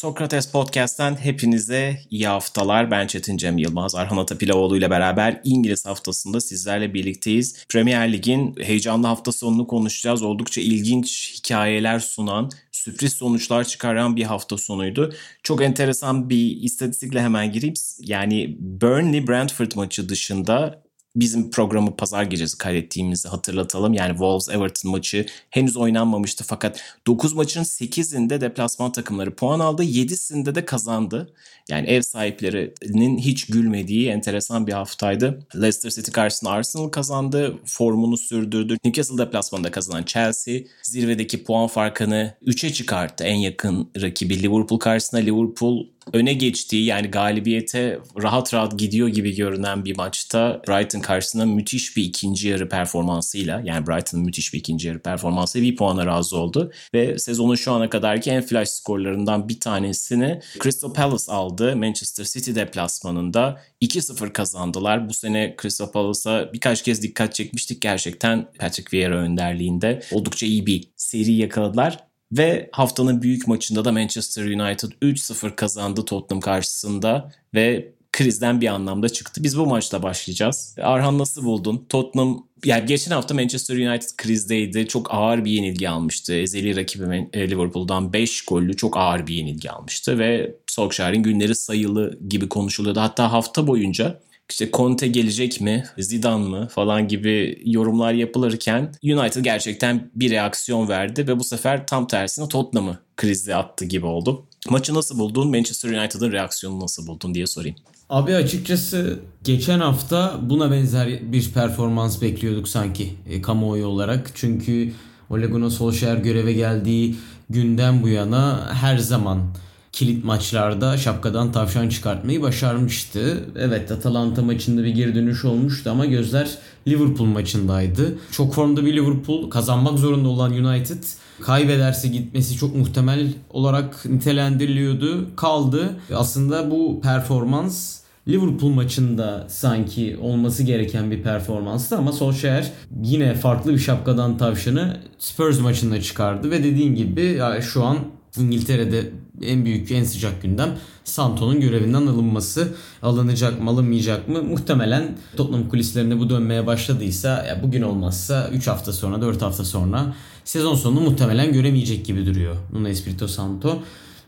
Sokrates Podcast'ten hepinize iyi haftalar. Ben Çetin Cem Yılmaz, Arhan Atapilavoğlu ile beraber İngiliz haftasında sizlerle birlikteyiz. Premier Lig'in heyecanlı hafta sonunu konuşacağız. Oldukça ilginç hikayeler sunan, sürpriz sonuçlar çıkaran bir hafta sonuydu. Çok enteresan bir istatistikle hemen gireyim. Yani Burnley-Brentford maçı dışında bizim programı pazar gecesi kaydettiğimizi hatırlatalım. Yani Wolves-Everton maçı henüz oynanmamıştı fakat 9 maçın 8'inde deplasman takımları puan aldı. 7'sinde de kazandı. Yani ev sahiplerinin hiç gülmediği enteresan bir haftaydı. Leicester City karşısında Arsenal kazandı. Formunu sürdürdü. Newcastle deplasmanında kazanan Chelsea zirvedeki puan farkını 3'e çıkarttı. En yakın rakibi Liverpool karşısında Liverpool öne geçtiği yani galibiyete rahat rahat gidiyor gibi görünen bir maçta Brighton karşısında müthiş bir ikinci yarı performansıyla yani Brighton'ın müthiş bir ikinci yarı performansı bir puana razı oldu ve sezonun şu ana kadarki en flash skorlarından bir tanesini Crystal Palace aldı. Manchester City deplasmanında 2-0 kazandılar. Bu sene Crystal Palace'a birkaç kez dikkat çekmiştik. Gerçekten Patrick Vieira önderliğinde oldukça iyi bir seri yakaladılar. Ve haftanın büyük maçında da Manchester United 3-0 kazandı Tottenham karşısında ve krizden bir anlamda çıktı. Biz bu maçla başlayacağız. Arhan nasıl buldun? Tottenham yani geçen hafta Manchester United krizdeydi. Çok ağır bir yenilgi almıştı. Ezeli rakibi e, Liverpool'dan 5 gollü çok ağır bir yenilgi almıştı ve Solskjaer'in günleri sayılı gibi konuşuluyordu. Hatta hafta boyunca işte Conte gelecek mi, Zidane mı falan gibi yorumlar yapılırken United gerçekten bir reaksiyon verdi ve bu sefer tam tersine Tottenham'ı krize attı gibi oldu. Maçı nasıl buldun? Manchester United'ın reaksiyonunu nasıl buldun diye sorayım. Abi açıkçası geçen hafta buna benzer bir performans bekliyorduk sanki e, kamuoyu olarak. Çünkü Ole Gunnar Solskjaer göreve geldiği günden bu yana her zaman kilit maçlarda şapkadan tavşan çıkartmayı başarmıştı. Evet Atalanta maçında bir geri dönüş olmuştu ama gözler Liverpool maçındaydı. Çok formda bir Liverpool kazanmak zorunda olan United kaybederse gitmesi çok muhtemel olarak nitelendiriliyordu. Kaldı. Aslında bu performans Liverpool maçında sanki olması gereken bir performanstı ama Solskjaer yine farklı bir şapkadan tavşanı Spurs maçında çıkardı ve dediğin gibi şu an İngiltere'de en büyük en sıcak gündem Santo'nun görevinden alınması. Alınacak mı alınmayacak mı? Muhtemelen Tottenham kulislerinde bu dönmeye başladıysa ya bugün olmazsa 3 hafta sonra 4 hafta sonra sezon sonunu muhtemelen göremeyecek gibi duruyor Nuno Espirito Santo.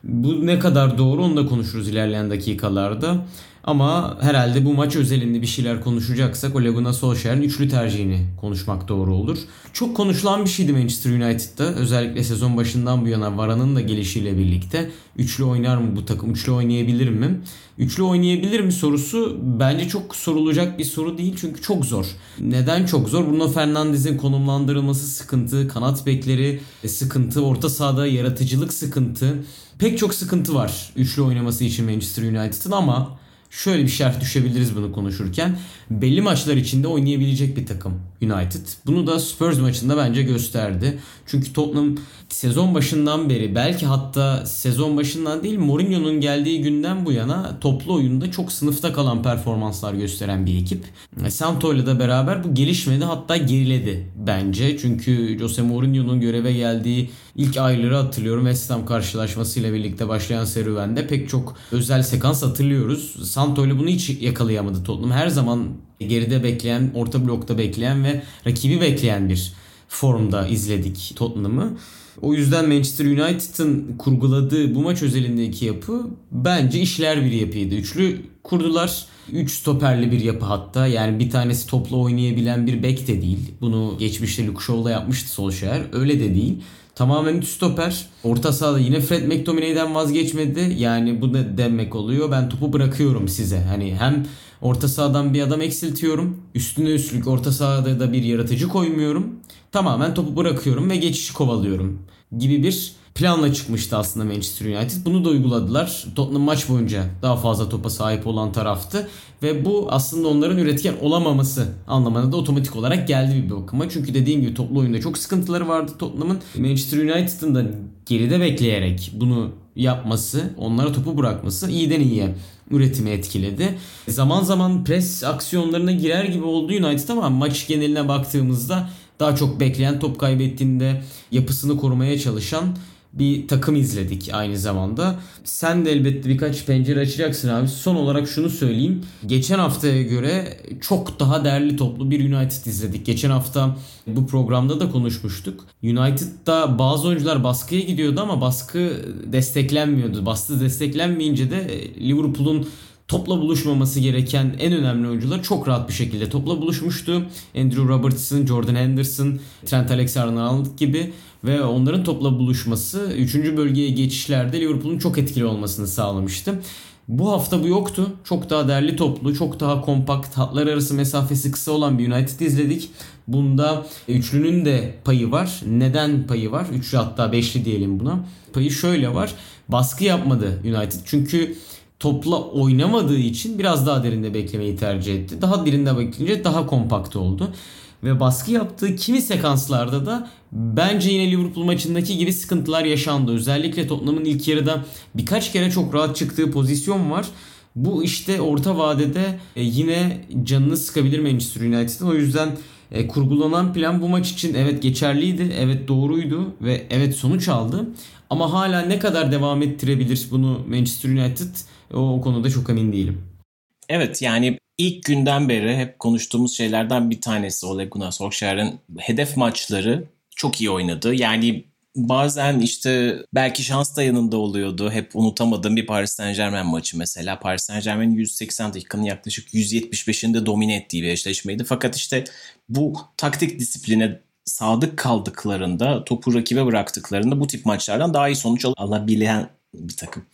Bu ne kadar doğru onu da konuşuruz ilerleyen dakikalarda. Ama herhalde bu maç özelinde bir şeyler konuşacaksak Ole Gunnar Solskjaer'in üçlü tercihini konuşmak doğru olur. Çok konuşulan bir şeydi Manchester United'da. Özellikle sezon başından bu yana Vara'nın da gelişiyle birlikte. Üçlü oynar mı bu takım? Üçlü oynayabilir mi? Üçlü oynayabilir mi sorusu bence çok sorulacak bir soru değil çünkü çok zor. Neden çok zor? Bruno Fernandes'in konumlandırılması sıkıntı, kanat bekleri sıkıntı, orta sahada yaratıcılık sıkıntı. Pek çok sıkıntı var üçlü oynaması için Manchester United'ın ama şöyle bir şerh düşebiliriz bunu konuşurken. Belli maçlar içinde oynayabilecek bir takım United. Bunu da Spurs maçında bence gösterdi. Çünkü Tottenham sezon başından beri belki hatta sezon başından değil Mourinho'nun geldiği günden bu yana toplu oyunda çok sınıfta kalan performanslar gösteren bir ekip. Santo ile de beraber bu gelişmedi hatta geriledi bence. Çünkü Jose Mourinho'nun göreve geldiği ilk ayları hatırlıyorum. West Ham karşılaşmasıyla birlikte başlayan serüvende pek çok özel sekans hatırlıyoruz. Santo ile bunu hiç yakalayamadı Tottenham. Her zaman geride bekleyen, orta blokta bekleyen ve rakibi bekleyen bir formda izledik Tottenham'ı. O yüzden Manchester United'ın kurguladığı bu maç özelindeki yapı bence işler bir yapıydı. Üçlü kurdular. Üç stoperli bir yapı hatta. Yani bir tanesi topla oynayabilen bir bek de değil. Bunu geçmişte Luke Shaw'la yapmıştı Solskjaer. Öyle de değil. Tamamen üst stoper. Orta sahada yine Fred McTominay'den vazgeçmedi. Yani bu ne demek oluyor? Ben topu bırakıyorum size. Hani hem orta sahadan bir adam eksiltiyorum. Üstüne üstlük orta sahada da bir yaratıcı koymuyorum. Tamamen topu bırakıyorum ve geçişi kovalıyorum gibi bir planla çıkmıştı aslında Manchester United. Bunu da uyguladılar. Tottenham maç boyunca daha fazla topa sahip olan taraftı. Ve bu aslında onların üretken olamaması anlamına da otomatik olarak geldi bir bakıma. Çünkü dediğim gibi toplu oyunda çok sıkıntıları vardı Tottenham'ın. Manchester United'ın da geride bekleyerek bunu yapması, onlara topu bırakması iyiden iyiye üretimi etkiledi. Zaman zaman pres aksiyonlarına girer gibi oldu United ama maç geneline baktığımızda daha çok bekleyen top kaybettiğinde yapısını korumaya çalışan bir takım izledik aynı zamanda. Sen de elbette birkaç pencere açacaksın abi. Son olarak şunu söyleyeyim. Geçen haftaya göre çok daha değerli toplu bir United izledik. Geçen hafta bu programda da konuşmuştuk. United'da bazı oyuncular baskıya gidiyordu ama baskı desteklenmiyordu. Bastı desteklenmeyince de Liverpool'un topla buluşmaması gereken en önemli oyuncular çok rahat bir şekilde topla buluşmuştu. Andrew Robertson, Jordan Henderson, Trent Alexander-Arnold gibi ve onların topla buluşması 3. bölgeye geçişlerde Liverpool'un çok etkili olmasını sağlamıştı. Bu hafta bu yoktu. Çok daha değerli toplu, çok daha kompakt, hatlar arası mesafesi kısa olan bir United izledik. Bunda üçlünün de payı var. Neden payı var? Üçlü hatta beşli diyelim buna. Payı şöyle var. Baskı yapmadı United. Çünkü topla oynamadığı için biraz daha derinde beklemeyi tercih etti. Daha derinde bekleyince daha kompakt oldu. Ve baskı yaptığı kimi sekanslarda da bence yine Liverpool maçındaki gibi sıkıntılar yaşandı. Özellikle Tottenham'ın ilk yarıda birkaç kere çok rahat çıktığı pozisyon var. Bu işte orta vadede e, yine canını sıkabilir Manchester United'ın. O yüzden e, kurgulanan plan bu maç için evet geçerliydi, evet doğruydu ve evet sonuç aldı. Ama hala ne kadar devam ettirebilir bunu Manchester United o, o konuda çok emin değilim. Evet yani ilk günden beri hep konuştuğumuz şeylerden bir tanesi Ole Gunnar Solskjaer'in hedef maçları çok iyi oynadı. Yani bazen işte belki şans da yanında oluyordu. Hep unutamadığım bir Paris Saint Germain maçı mesela. Paris Saint Germain'in 180 dakikanın yaklaşık 175'inde domine ettiği bir eşleşmeydi. Fakat işte bu taktik disipline sadık kaldıklarında, topu rakibe bıraktıklarında bu tip maçlardan daha iyi sonuç alabilen bir takım.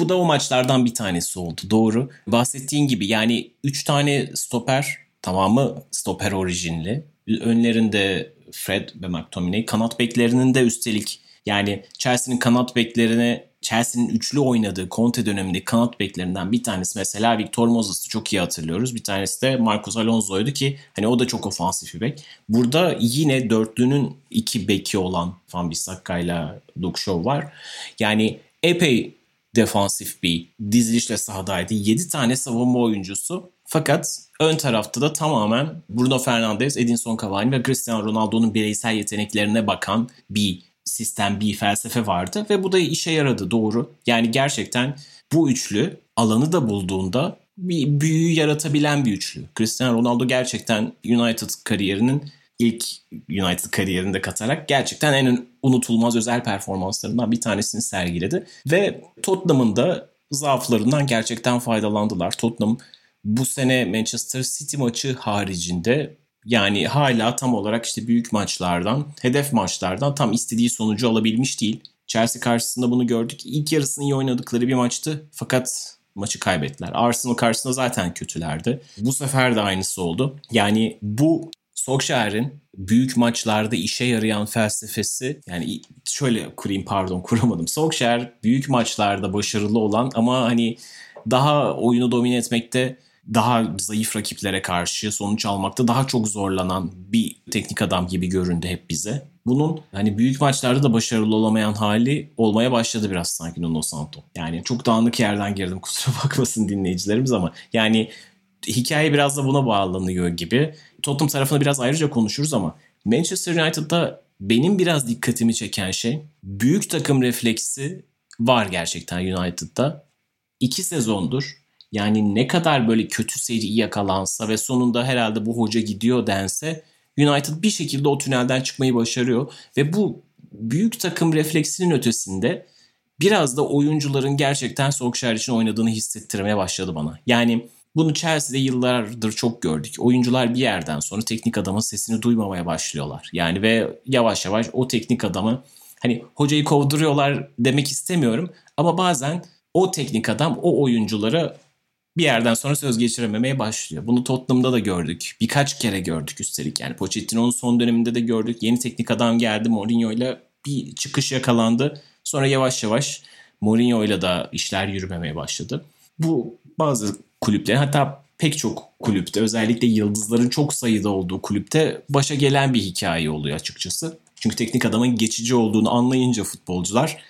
Bu da o maçlardan bir tanesi oldu. Doğru. Bahsettiğin gibi yani 3 tane stoper tamamı stoper orijinli. Önlerinde Fred ve McTominay. Kanat beklerinin de üstelik yani Chelsea'nin kanat beklerine Chelsea'nin üçlü oynadığı Conte döneminde kanat beklerinden bir tanesi mesela Victor Moses'ı çok iyi hatırlıyoruz. Bir tanesi de Marcos Alonso'ydu ki hani o da çok ofansif bir bek. Burada yine dörtlünün iki beki olan Van Bissaka ile Luke var. Yani epey defansif bir dizilişle sahadaydı. 7 tane savunma oyuncusu. Fakat ön tarafta da tamamen Bruno Fernandes, Edinson Cavani ve Cristiano Ronaldo'nun bireysel yeteneklerine bakan bir sistem, bir felsefe vardı ve bu da işe yaradı doğru. Yani gerçekten bu üçlü alanı da bulduğunda bir büyü yaratabilen bir üçlü. Cristiano Ronaldo gerçekten United kariyerinin ilk United kariyerinde katarak gerçekten en unutulmaz özel performanslarından bir tanesini sergiledi. Ve Tottenham'ın da zaaflarından gerçekten faydalandılar. Tottenham bu sene Manchester City maçı haricinde yani hala tam olarak işte büyük maçlardan, hedef maçlardan tam istediği sonucu alabilmiş değil. Chelsea karşısında bunu gördük. İlk yarısını iyi oynadıkları bir maçtı fakat maçı kaybettiler. Arsenal karşısında zaten kötülerdi. Bu sefer de aynısı oldu. Yani bu Solskjaer'in büyük maçlarda işe yarayan felsefesi yani şöyle kurayım pardon kuramadım. Solskjaer büyük maçlarda başarılı olan ama hani daha oyunu domine etmekte daha zayıf rakiplere karşı sonuç almakta daha çok zorlanan bir teknik adam gibi göründü hep bize. Bunun hani büyük maçlarda da başarılı olamayan hali olmaya başladı biraz sanki Nuno Santo. Yani çok dağınık yerden girdim kusura bakmasın dinleyicilerimiz ama yani hikaye biraz da buna bağlanıyor gibi. Tottenham tarafını biraz ayrıca konuşuruz ama Manchester United'da benim biraz dikkatimi çeken şey büyük takım refleksi var gerçekten United'da. İki sezondur yani ne kadar böyle kötü seri yakalansa ve sonunda herhalde bu hoca gidiyor dense United bir şekilde o tünelden çıkmayı başarıyor. Ve bu büyük takım refleksinin ötesinde biraz da oyuncuların gerçekten Solskjaer için oynadığını hissettirmeye başladı bana. Yani bunu Chelsea'de yıllardır çok gördük. Oyuncular bir yerden sonra teknik adamın sesini duymamaya başlıyorlar. Yani ve yavaş yavaş o teknik adamı hani hocayı kovduruyorlar demek istemiyorum ama bazen o teknik adam o oyunculara bir yerden sonra söz geçirememeye başlıyor. Bunu Tottenham'da da gördük. Birkaç kere gördük üstelik. Yani Pochettino'nun son döneminde de gördük. Yeni teknik adam geldi Mourinho ile bir çıkış yakalandı. Sonra yavaş yavaş Mourinho ile de işler yürümemeye başladı. Bu bazı kulüplerin hatta pek çok kulüpte özellikle yıldızların çok sayıda olduğu kulüpte başa gelen bir hikaye oluyor açıkçası. Çünkü teknik adamın geçici olduğunu anlayınca futbolcular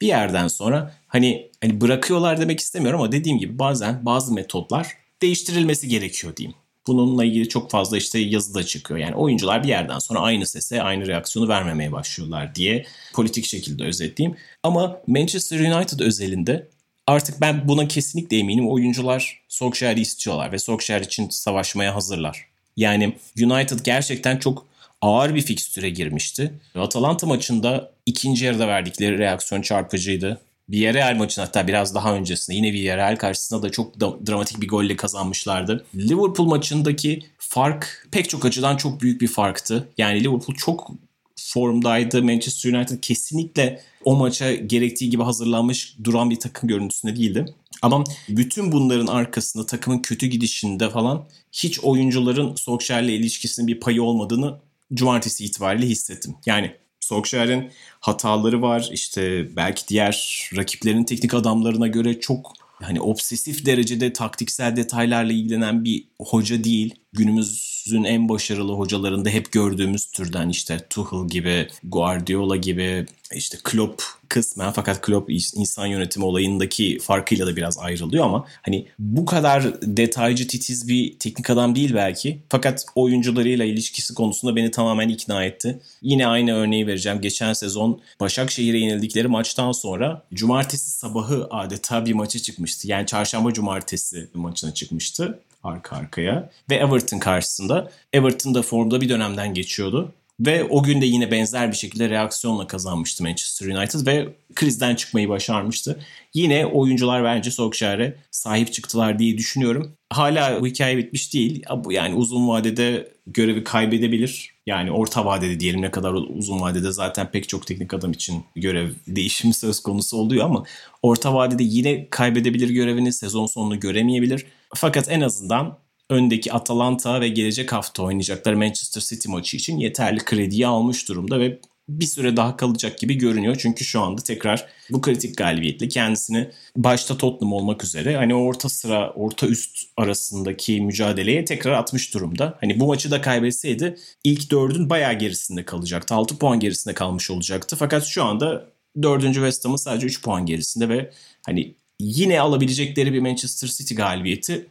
bir yerden sonra hani hani bırakıyorlar demek istemiyorum ama dediğim gibi bazen bazı metotlar değiştirilmesi gerekiyor diyeyim. Bununla ilgili çok fazla işte yazı da çıkıyor. Yani oyuncular bir yerden sonra aynı sese aynı reaksiyonu vermemeye başlıyorlar diye politik şekilde özetleyeyim. Ama Manchester United özelinde artık ben buna kesinlikle eminim. Oyuncular Solskjaer'i istiyorlar ve Solskjaer için savaşmaya hazırlar. Yani United gerçekten çok ağır bir fikstüre girmişti. Atalanta maçında ikinci yarıda verdikleri reaksiyon çarpıcıydı. Villarreal maçın hatta biraz daha öncesinde yine Villarreal karşısında da çok da, dramatik bir golle kazanmışlardı. Liverpool maçındaki fark pek çok açıdan çok büyük bir farktı. Yani Liverpool çok formdaydı. Manchester United kesinlikle o maça gerektiği gibi hazırlanmış duran bir takım görüntüsünde değildi. Ama bütün bunların arkasında takımın kötü gidişinde falan hiç oyuncuların Solskjaer'le ilişkisinin bir payı olmadığını cumartesi itibariyle hissettim. Yani Solskjaer'in hataları var. İşte belki diğer rakiplerin teknik adamlarına göre çok hani obsesif derecede taktiksel detaylarla ilgilenen bir hoca değil. Günümüzün en başarılı hocalarında hep gördüğümüz türden işte Tuchel gibi, Guardiola gibi, işte Klopp kısmen fakat Klopp insan yönetimi olayındaki farkıyla da biraz ayrılıyor ama hani bu kadar detaycı titiz bir teknik adam değil belki. Fakat oyuncularıyla ilişkisi konusunda beni tamamen ikna etti. Yine aynı örneği vereceğim. Geçen sezon Başakşehir'e yenildikleri maçtan sonra cumartesi sabahı adeta bir maça çıkmıştı. Yani çarşamba cumartesi maçına çıkmıştı arka arkaya. Ve Everton karşısında. Everton da formda bir dönemden geçiyordu. Ve o gün de yine benzer bir şekilde reaksiyonla kazanmıştı Manchester United ve krizden çıkmayı başarmıştı. Yine oyuncular bence Solskjaer'e sahip çıktılar diye düşünüyorum. Hala bu hikaye bitmiş değil. Yani uzun vadede görevi kaybedebilir. Yani orta vadede diyelim ne kadar uzun vadede zaten pek çok teknik adam için görev değişimi söz konusu oluyor ama orta vadede yine kaybedebilir görevini sezon sonunu göremeyebilir. Fakat en azından öndeki Atalanta ve gelecek hafta oynayacakları Manchester City maçı için yeterli krediyi almış durumda ve bir süre daha kalacak gibi görünüyor. Çünkü şu anda tekrar bu kritik galibiyetle kendisini başta Tottenham olmak üzere hani orta sıra, orta üst arasındaki mücadeleye tekrar atmış durumda. Hani bu maçı da kaybetseydi ilk dördün bayağı gerisinde kalacaktı. 6 puan gerisinde kalmış olacaktı. Fakat şu anda dördüncü West Ham'ın sadece 3 puan gerisinde ve hani yine alabilecekleri bir Manchester City galibiyeti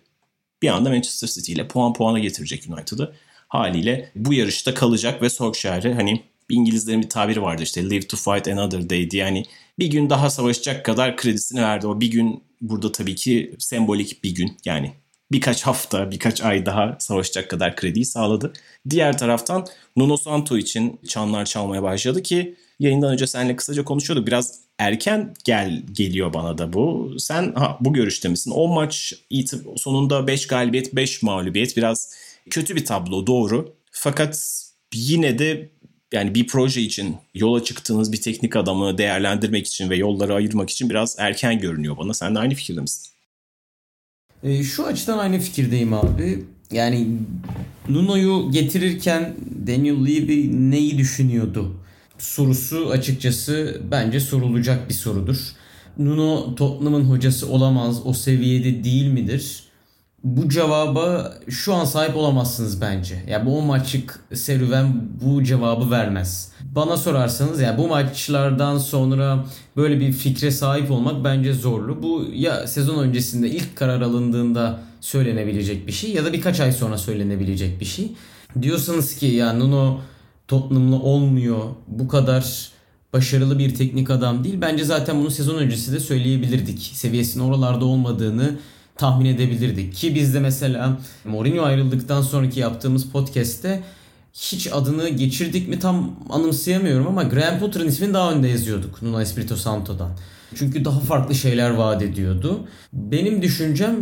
bir anda Manchester City ile puan puana getirecek United'ı. Haliyle bu yarışta kalacak ve Solskjaer'e hani İngilizlerin bir tabiri vardı işte live to fight another day diye yani bir gün daha savaşacak kadar kredisini verdi. O bir gün burada tabii ki sembolik bir gün yani birkaç hafta, birkaç ay daha savaşacak kadar krediyi sağladı. Diğer taraftan Nuno Santo için çanlar çalmaya başladı ki yayından önce seninle kısaca konuşuyorduk. Biraz erken gel geliyor bana da bu. Sen ha, bu görüşte misin? O maç sonunda 5 galibiyet 5 mağlubiyet biraz kötü bir tablo doğru. Fakat yine de yani bir proje için yola çıktığınız bir teknik adamı değerlendirmek için ve yolları ayırmak için biraz erken görünüyor bana. Sen de aynı fikirde misin? E, şu açıdan aynı fikirdeyim abi. Yani Nuno'yu getirirken Daniel Levy neyi düşünüyordu? Sorusu açıkçası bence sorulacak bir sorudur. Nuno Tottenham'ın hocası olamaz, o seviyede değil midir? Bu cevaba şu an sahip olamazsınız bence. Ya yani bu maçlık serüven bu cevabı vermez. Bana sorarsanız ya yani bu maçlardan sonra böyle bir fikre sahip olmak bence zorlu. Bu ya sezon öncesinde ilk karar alındığında söylenebilecek bir şey ya da birkaç ay sonra söylenebilecek bir şey. Diyorsanız ki ya Nuno Tottenham'lı olmuyor. Bu kadar başarılı bir teknik adam değil. Bence zaten bunu sezon öncesi de söyleyebilirdik. Seviyesinin oralarda olmadığını tahmin edebilirdik. Ki biz de mesela Mourinho ayrıldıktan sonraki yaptığımız podcast'te hiç adını geçirdik mi tam anımsayamıyorum ama Graham Potter'ın ismini daha önde yazıyorduk Nuno Espirito Santo'dan. Çünkü daha farklı şeyler vaat ediyordu. Benim düşüncem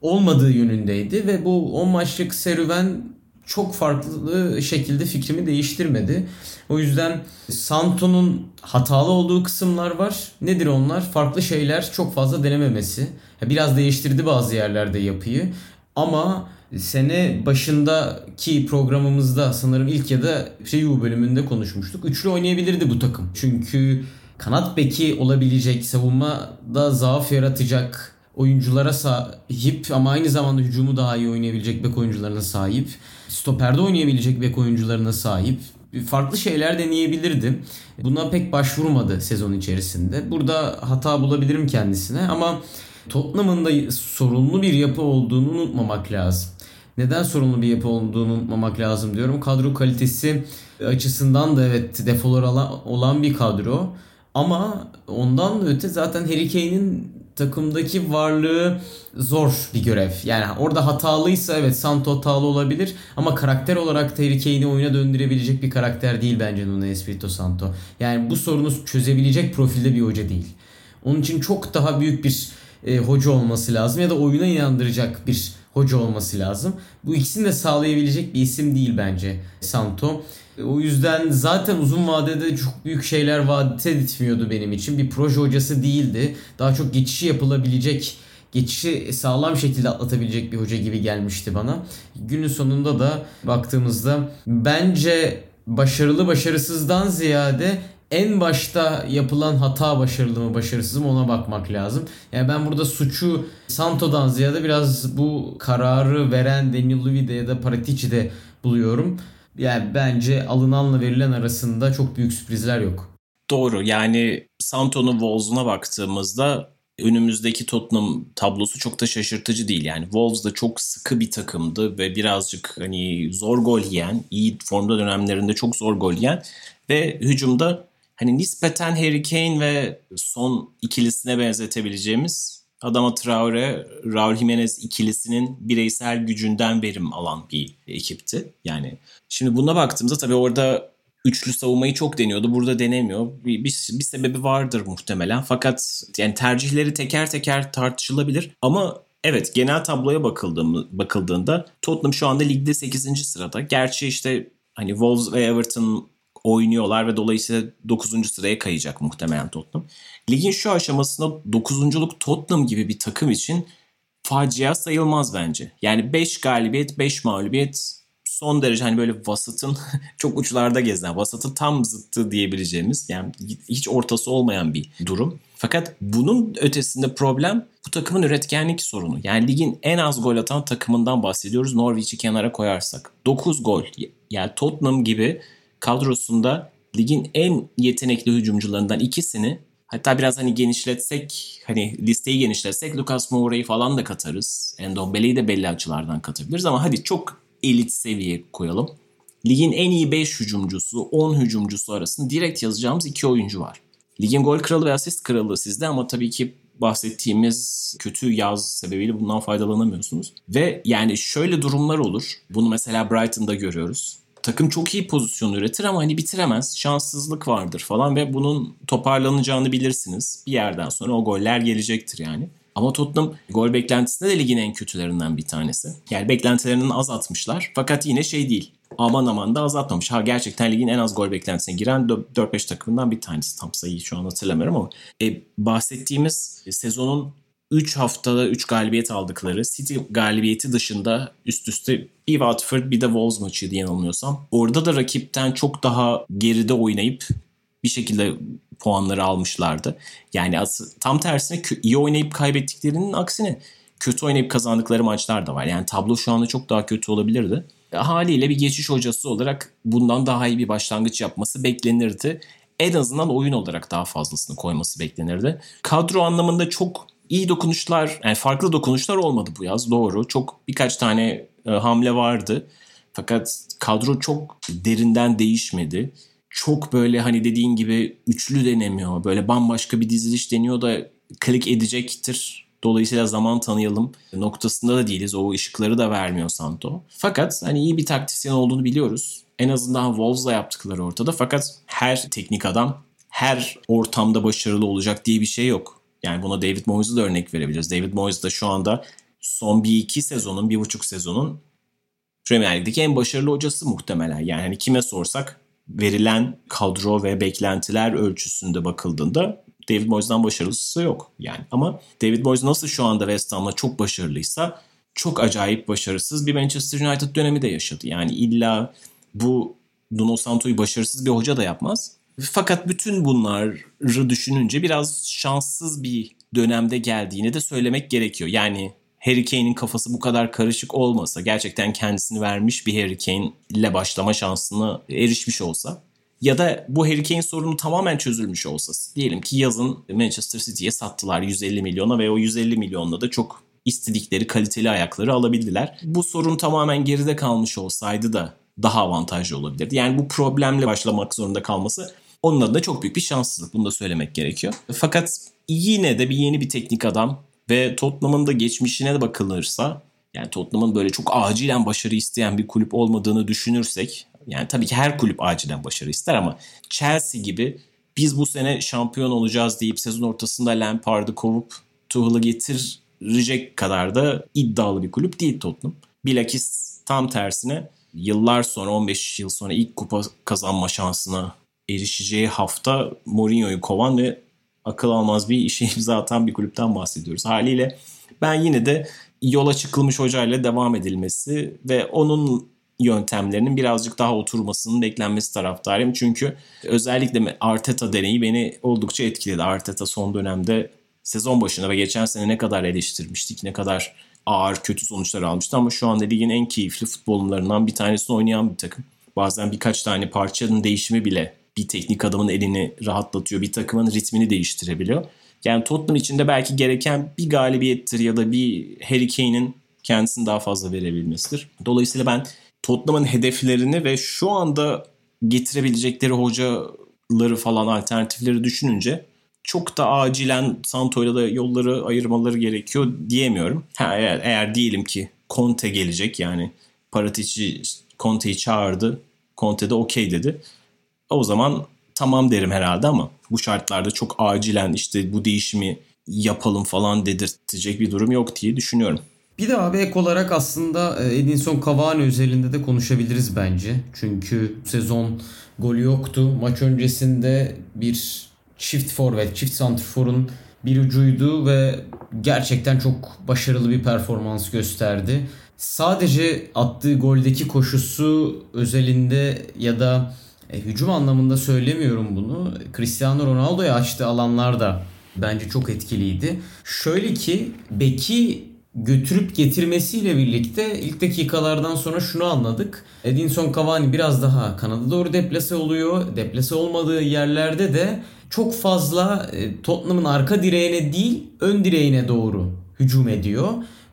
olmadığı yönündeydi ve bu 10 maçlık serüven çok farklı şekilde fikrimi değiştirmedi. O yüzden Santo'nun hatalı olduğu kısımlar var. Nedir onlar? Farklı şeyler çok fazla denememesi. Biraz değiştirdi bazı yerlerde yapıyı. Ama sene başındaki programımızda sanırım ilk ya da Review bölümünde konuşmuştuk. Üçlü oynayabilirdi bu takım. Çünkü kanat beki olabilecek, savunmada zaaf yaratacak oyunculara sahip ama aynı zamanda hücumu daha iyi oynayabilecek bek oyuncularına sahip. Stoperde oynayabilecek bek oyuncularına sahip. Farklı şeyler deneyebilirdi. Buna pek başvurmadı sezon içerisinde. Burada hata bulabilirim kendisine ama Tottenham'ın da sorunlu bir yapı olduğunu unutmamak lazım. Neden sorunlu bir yapı olduğunu unutmamak lazım diyorum. Kadro kalitesi açısından da evet defolar olan bir kadro. Ama ondan da öte zaten Harry Kane'in takımdaki varlığı zor bir görev. Yani orada hatalıysa evet Santo hatalı olabilir ama karakter olarak Harry Kane'i oyuna döndürebilecek bir karakter değil bence Nuno Espirito Santo. Yani bu sorunu çözebilecek profilde bir hoca değil. Onun için çok daha büyük bir e, hoca olması lazım ya da oyuna inandıracak bir hoca olması lazım. Bu ikisini de sağlayabilecek bir isim değil bence Santo. O yüzden zaten uzun vadede çok büyük şeyler vaat etmiyordu benim için. Bir proje hocası değildi. Daha çok geçişi yapılabilecek, geçişi sağlam şekilde atlatabilecek bir hoca gibi gelmişti bana. Günün sonunda da baktığımızda bence başarılı başarısızdan ziyade en başta yapılan hata başarılı mı başarısız mı ona bakmak lazım. Yani ben burada suçu Santo'dan ziyade biraz bu kararı veren Daniel Levy'de ya da Paratici'de buluyorum. Yani bence alınanla verilen arasında çok büyük sürprizler yok. Doğru yani Santo'nun Wolves'una baktığımızda önümüzdeki Tottenham tablosu çok da şaşırtıcı değil. Yani Wolves da çok sıkı bir takımdı ve birazcık hani zor gol yiyen, iyi formda dönemlerinde çok zor gol yiyen ve hücumda hani nispeten Harry Kane ve son ikilisine benzetebileceğimiz Adama Traore, Raul Jimenez ikilisinin bireysel gücünden verim alan bir ekipti. Yani şimdi buna baktığımızda tabii orada üçlü savunmayı çok deniyordu. Burada denemiyor. Bir, bir, bir sebebi vardır muhtemelen. Fakat yani tercihleri teker teker tartışılabilir. Ama evet genel tabloya bakıldığında, Tottenham şu anda ligde 8. sırada. Gerçi işte hani Wolves ve Everton oynuyorlar ve dolayısıyla 9. sıraya kayacak muhtemelen Tottenham. Ligin şu aşamasında 9.luk Tottenham gibi bir takım için facia sayılmaz bence. Yani 5 galibiyet, 5 mağlubiyet son derece hani böyle vasatın çok uçlarda gezen, vasatın tam zıttı diyebileceğimiz yani hiç ortası olmayan bir durum. Fakat bunun ötesinde problem bu takımın üretkenlik sorunu. Yani ligin en az gol atan takımından bahsediyoruz Norwich'i kenara koyarsak. 9 gol. Yani Tottenham gibi kadrosunda ligin en yetenekli hücumcularından ikisini hatta biraz hani genişletsek hani listeyi genişletsek Lucas Moura'yı falan da katarız. Endombele'yi de belli açılardan katabiliriz ama hadi çok elit seviye koyalım. Ligin en iyi 5 hücumcusu, 10 hücumcusu arasında direkt yazacağımız iki oyuncu var. Ligin gol kralı ve asist kralı sizde ama tabii ki bahsettiğimiz kötü yaz sebebiyle bundan faydalanamıyorsunuz. Ve yani şöyle durumlar olur. Bunu mesela Brighton'da görüyoruz takım çok iyi pozisyon üretir ama hani bitiremez. Şanssızlık vardır falan ve bunun toparlanacağını bilirsiniz. Bir yerden sonra o goller gelecektir yani. Ama Tottenham gol beklentisinde de ligin en kötülerinden bir tanesi. Yani beklentilerini az atmışlar. Fakat yine şey değil. Aman aman da azaltmamış. Ha gerçekten ligin en az gol beklentisine giren 4-5 takımından bir tanesi. Tam sayıyı şu an hatırlamıyorum ama. E, bahsettiğimiz sezonun 3 haftada 3 galibiyet aldıkları City galibiyeti dışında üst üste bir Watford bir de Wolves maçıydı yanılmıyorsam. Orada da rakipten çok daha geride oynayıp bir şekilde puanları almışlardı. Yani tam tersine iyi oynayıp kaybettiklerinin aksine kötü oynayıp kazandıkları maçlar da var. Yani tablo şu anda çok daha kötü olabilirdi. Haliyle bir geçiş hocası olarak bundan daha iyi bir başlangıç yapması beklenirdi. En azından oyun olarak daha fazlasını koyması beklenirdi. Kadro anlamında çok iyi dokunuşlar, yani farklı dokunuşlar olmadı bu yaz doğru. Çok birkaç tane e, hamle vardı. Fakat kadro çok derinden değişmedi. Çok böyle hani dediğin gibi üçlü denemiyor. Böyle bambaşka bir diziliş deniyor da klik edecektir. Dolayısıyla zaman tanıyalım noktasında da değiliz. O ışıkları da vermiyor Santo. Fakat hani iyi bir taktisyen olduğunu biliyoruz. En azından Wolves'la yaptıkları ortada. Fakat her teknik adam her ortamda başarılı olacak diye bir şey yok. Yani buna David Moyes'u da örnek verebiliriz. David Moyes da şu anda son bir iki sezonun, bir buçuk sezonun Premier Lig'deki en başarılı hocası muhtemelen. Yani hani kime sorsak verilen kadro ve beklentiler ölçüsünde bakıldığında David Moyes'dan başarılısı yok. Yani ama David Moyes nasıl şu anda West Ham'la çok başarılıysa çok acayip başarısız bir Manchester United dönemi de yaşadı. Yani illa bu Nuno Santo'yu başarısız bir hoca da yapmaz. Fakat bütün bunları düşününce biraz şanssız bir dönemde geldiğini de söylemek gerekiyor. Yani Harry Kane'in kafası bu kadar karışık olmasa, gerçekten kendisini vermiş bir Harry Kane ile başlama şansına erişmiş olsa ya da bu Harry Kane sorunu tamamen çözülmüş olsa diyelim ki yazın Manchester City'ye sattılar 150 milyona ve o 150 milyonla da çok istedikleri kaliteli ayakları alabildiler. Bu sorun tamamen geride kalmış olsaydı da daha avantajlı olabilirdi. Yani bu problemle başlamak zorunda kalması onun adına çok büyük bir şanssızlık. Bunu da söylemek gerekiyor. Fakat yine de bir yeni bir teknik adam ve Tottenham'ın da geçmişine de bakılırsa yani Tottenham'ın böyle çok acilen başarı isteyen bir kulüp olmadığını düşünürsek yani tabii ki her kulüp acilen başarı ister ama Chelsea gibi biz bu sene şampiyon olacağız deyip sezon ortasında Lampard'ı kovup Tuchel'ı getirecek kadar da iddialı bir kulüp değil Tottenham. Bilakis tam tersine yıllar sonra 15 yıl sonra ilk kupa kazanma şansına erişeceği hafta Mourinho'yu kovan ve akıl almaz bir işe imza atan bir kulüpten bahsediyoruz. Haliyle ben yine de yola çıkılmış hocayla devam edilmesi ve onun yöntemlerinin birazcık daha oturmasının beklenmesi taraftarıyım. Çünkü özellikle Arteta deneyi beni oldukça etkiledi. Arteta son dönemde sezon başına ve geçen sene ne kadar eleştirmiştik, ne kadar ağır kötü sonuçlar almıştı ama şu anda ligin en keyifli futbollarından bir tanesini oynayan bir takım. Bazen birkaç tane parçanın değişimi bile bir teknik adamın elini rahatlatıyor. Bir takımın ritmini değiştirebiliyor. Yani Tottenham için de belki gereken bir galibiyettir ya da bir Harry Kane'in kendisini daha fazla verebilmesidir. Dolayısıyla ben Tottenham'ın hedeflerini ve şu anda getirebilecekleri hocaları falan alternatifleri düşününce çok da acilen Santo'yla da yolları ayırmaları gerekiyor diyemiyorum. Ha, eğer, eğer diyelim ki Conte gelecek yani Paratici Conte'yi çağırdı. Conte de okey dedi. O zaman tamam derim herhalde ama bu şartlarda çok acilen işte bu değişimi yapalım falan dedirtecek bir durum yok diye düşünüyorum. Bir de abi ek olarak aslında e, Edinson Cavani özelinde de konuşabiliriz bence. Çünkü sezon golü yoktu. Maç öncesinde bir çift forvet, çift santrforun bir ucuydu ve gerçekten çok başarılı bir performans gösterdi. Sadece attığı goldeki koşusu özelinde ya da e, hücum anlamında söylemiyorum bunu. Cristiano Ronaldo'ya açtığı alanlar da bence çok etkiliydi. Şöyle ki Beki götürüp getirmesiyle birlikte ilk dakikalardan sonra şunu anladık. Edinson Cavani biraz daha kanada doğru deplase oluyor. Deplase olmadığı yerlerde de çok fazla e, Tottenham'ın arka direğine değil ön direğine doğru hücum ediyor.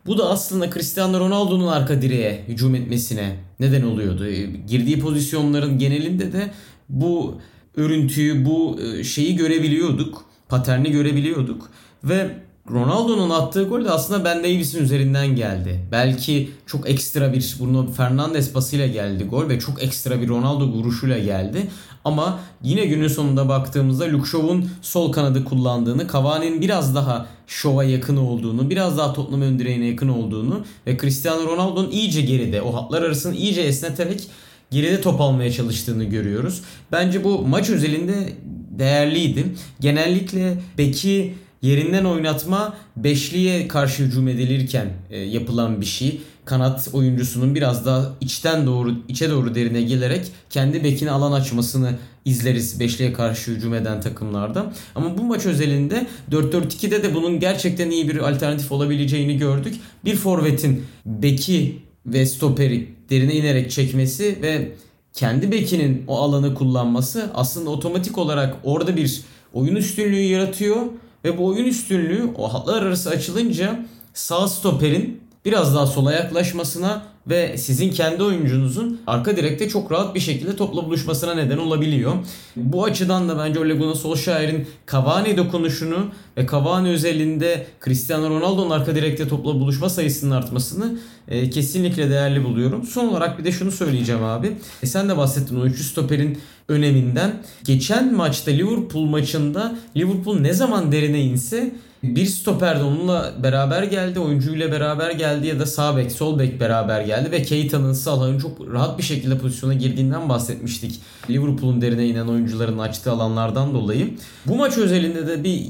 Bu da aslında Cristiano Ronaldo'nun arka direğe hücum etmesine neden oluyordu. E, girdiği pozisyonların genelinde de bu örüntüyü, bu e, şeyi görebiliyorduk. Paterni görebiliyorduk. Ve Ronaldo'nun attığı gol de aslında Ben Davies'in üzerinden geldi. Belki çok ekstra bir Bruno Fernandes pasıyla geldi gol ve çok ekstra bir Ronaldo vuruşuyla geldi. Ama yine günün sonunda baktığımızda Luke Shaw'un sol kanadı kullandığını, Cavani'nin biraz daha şova yakın olduğunu, biraz daha Tottenham ön direğine yakın olduğunu ve Cristiano Ronaldo'nun iyice geride, o hatlar arasını iyice esneterek geride top almaya çalıştığını görüyoruz. Bence bu maç özelinde değerliydi. Genellikle beki yerinden oynatma beşliye karşı hücum edilirken e, yapılan bir şey. Kanat oyuncusunun biraz daha içten doğru içe doğru derine gelerek kendi bekine alan açmasını izleriz beşliye karşı hücum eden takımlarda. Ama bu maç özelinde 4-4-2'de de bunun gerçekten iyi bir alternatif olabileceğini gördük. Bir forvetin beki ve stoperi derine inerek çekmesi ve kendi bekinin o alanı kullanması aslında otomatik olarak orada bir oyun üstünlüğü yaratıyor ve bu oyun üstünlüğü o hatlar arası açılınca sağ stoperin biraz daha sola yaklaşmasına ve sizin kendi oyuncunuzun arka direkte çok rahat bir şekilde topla buluşmasına neden olabiliyor. Bu açıdan da bence Ole Gunnar Solskjaer'in Cavani dokunuşunu ve Cavani özelinde Cristiano Ronaldo'nun arka direkte topla buluşma sayısının artmasını e, kesinlikle değerli buluyorum. Son olarak bir de şunu söyleyeceğim abi. E, sen de bahsettin o üçlü stoperin öneminden. Geçen maçta Liverpool maçında Liverpool ne zaman derine inse bir stoper de onunla beraber geldi. Oyuncuyla beraber geldi ya da sağ bek, sol bek beraber geldi ve Keita'nın Salah'ın çok rahat bir şekilde pozisyona girdiğinden bahsetmiştik. Liverpool'un derine inen oyuncuların açtığı alanlardan dolayı. Bu maç özelinde de bir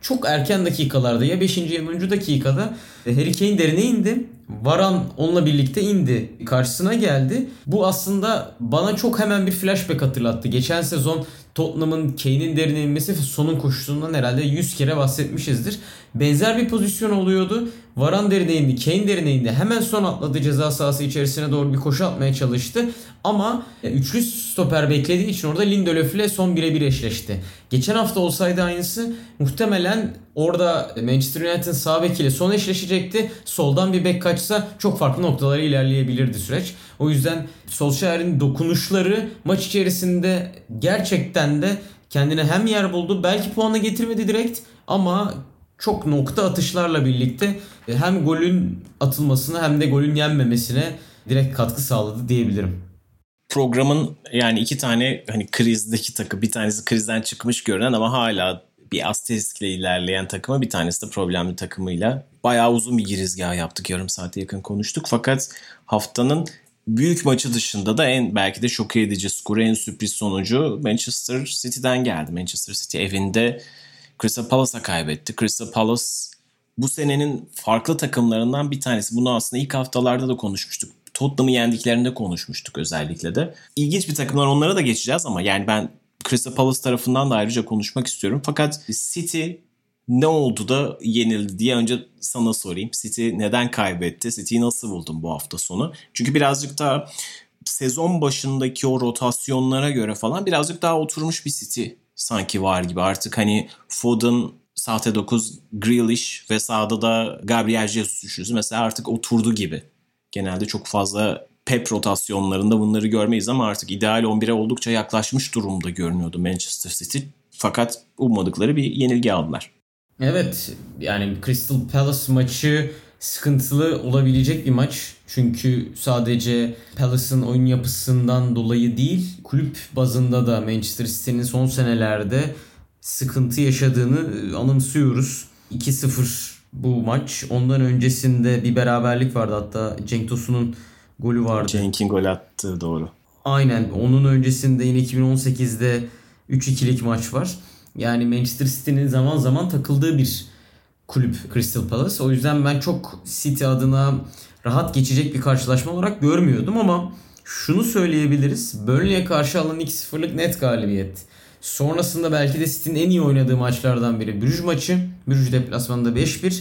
çok erken dakikalarda ya 5. ya 10. dakikada Harry Kane derine indi. Varan onunla birlikte indi. Karşısına geldi. Bu aslında bana çok hemen bir flashback hatırlattı. Geçen sezon Tottenham'ın Kane'in derine inmesi ve sonun koşusundan herhalde 100 kere bahsetmişizdir. Benzer bir pozisyon oluyordu. Varan derine indi, Kane derine indi. Hemen son atladı ceza sahası içerisine doğru bir koşu atmaya çalıştı. Ama üçlü stoper beklediği için orada Lindelöf ile son birebir eşleşti. Geçen hafta olsaydı aynısı muhtemelen orada Manchester United'ın sağ bekiyle son eşleşecekti. Soldan bir bek kaçsa çok farklı noktalara ilerleyebilirdi süreç. O yüzden Solskjaer'in dokunuşları maç içerisinde gerçekten de kendine hem yer buldu. Belki puanı getirmedi direkt ama çok nokta atışlarla birlikte hem golün atılmasına hem de golün yenmemesine direkt katkı sağladı diyebilirim. Programın yani iki tane hani krizdeki takım bir tanesi krizden çıkmış görünen ama hala bir asteriskle ilerleyen takımı bir tanesi de problemli takımıyla bayağı uzun bir girizgah yaptık. Yarım saate yakın konuştuk. Fakat haftanın büyük maçı dışında da en belki de şok edici skoru en sürpriz sonucu Manchester City'den geldi. Manchester City evinde Crystal Palace'a kaybetti. Crystal Palace bu senenin farklı takımlarından bir tanesi. Bunu aslında ilk haftalarda da konuşmuştuk. Tottenham'ı yendiklerinde konuşmuştuk özellikle de. İlginç bir takımlar onlara da geçeceğiz ama yani ben Crystal Palace tarafından da ayrıca konuşmak istiyorum. Fakat City ne oldu da yenildi diye önce sana sorayım. City neden kaybetti? City'yi nasıl buldun bu hafta sonu? Çünkü birazcık daha sezon başındaki o rotasyonlara göre falan birazcık daha oturmuş bir City sanki var gibi. Artık hani Foden sahte 9 Grealish ve sağda da Gabriel Jesus üçlüsü mesela artık oturdu gibi. Genelde çok fazla Pep rotasyonlarında bunları görmeyiz ama artık ideal 11'e oldukça yaklaşmış durumda görünüyordu Manchester City. Fakat ummadıkları bir yenilgi aldılar. Evet yani Crystal Palace maçı sıkıntılı olabilecek bir maç. Çünkü sadece Palace'ın oyun yapısından dolayı değil, kulüp bazında da Manchester City'nin son senelerde sıkıntı yaşadığını anımsıyoruz. 2-0 bu maç. Ondan öncesinde bir beraberlik vardı hatta Cenk Tosun'un golü vardı. Cenk'in gol attı doğru. Aynen. Onun öncesinde yine 2018'de 3-2'lik maç var. Yani Manchester City'nin zaman zaman takıldığı bir kulüp Crystal Palace. O yüzden ben çok City adına rahat geçecek bir karşılaşma olarak görmüyordum ama şunu söyleyebiliriz. Burnley'e karşı alınan 2-0'lık net galibiyet. Sonrasında belki de City'nin en iyi oynadığı maçlardan biri Brüj maçı. Brüj deplasmanında 5-1.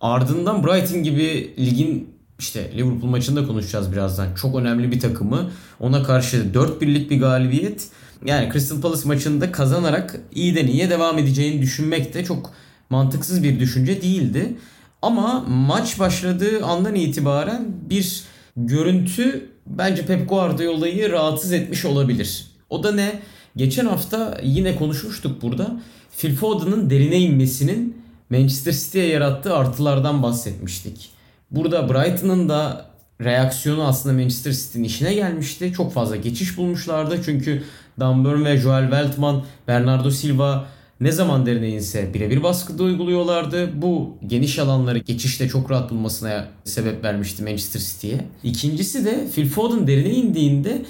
Ardından Brighton gibi ligin işte Liverpool maçında konuşacağız birazdan. Çok önemli bir takımı. Ona karşı 4-1'lik bir galibiyet. Yani Crystal Palace maçında kazanarak iyiden iyiye devam edeceğini düşünmek de çok mantıksız bir düşünce değildi. Ama maç başladığı andan itibaren bir görüntü bence Pep Guardiola'yı rahatsız etmiş olabilir. O da ne? Geçen hafta yine konuşmuştuk burada. Phil Foden'ın derine inmesinin Manchester City'ye yarattığı artılardan bahsetmiştik. Burada Brighton'ın da reaksiyonu aslında Manchester City'nin işine gelmişti. Çok fazla geçiş bulmuşlardı. Çünkü Dan ve Joel Weltman, Bernardo Silva ne zaman derine inse birebir baskıda uyguluyorlardı. Bu geniş alanları geçişte çok rahat bulmasına sebep vermişti Manchester City'ye. İkincisi de Phil Foden derine indiğinde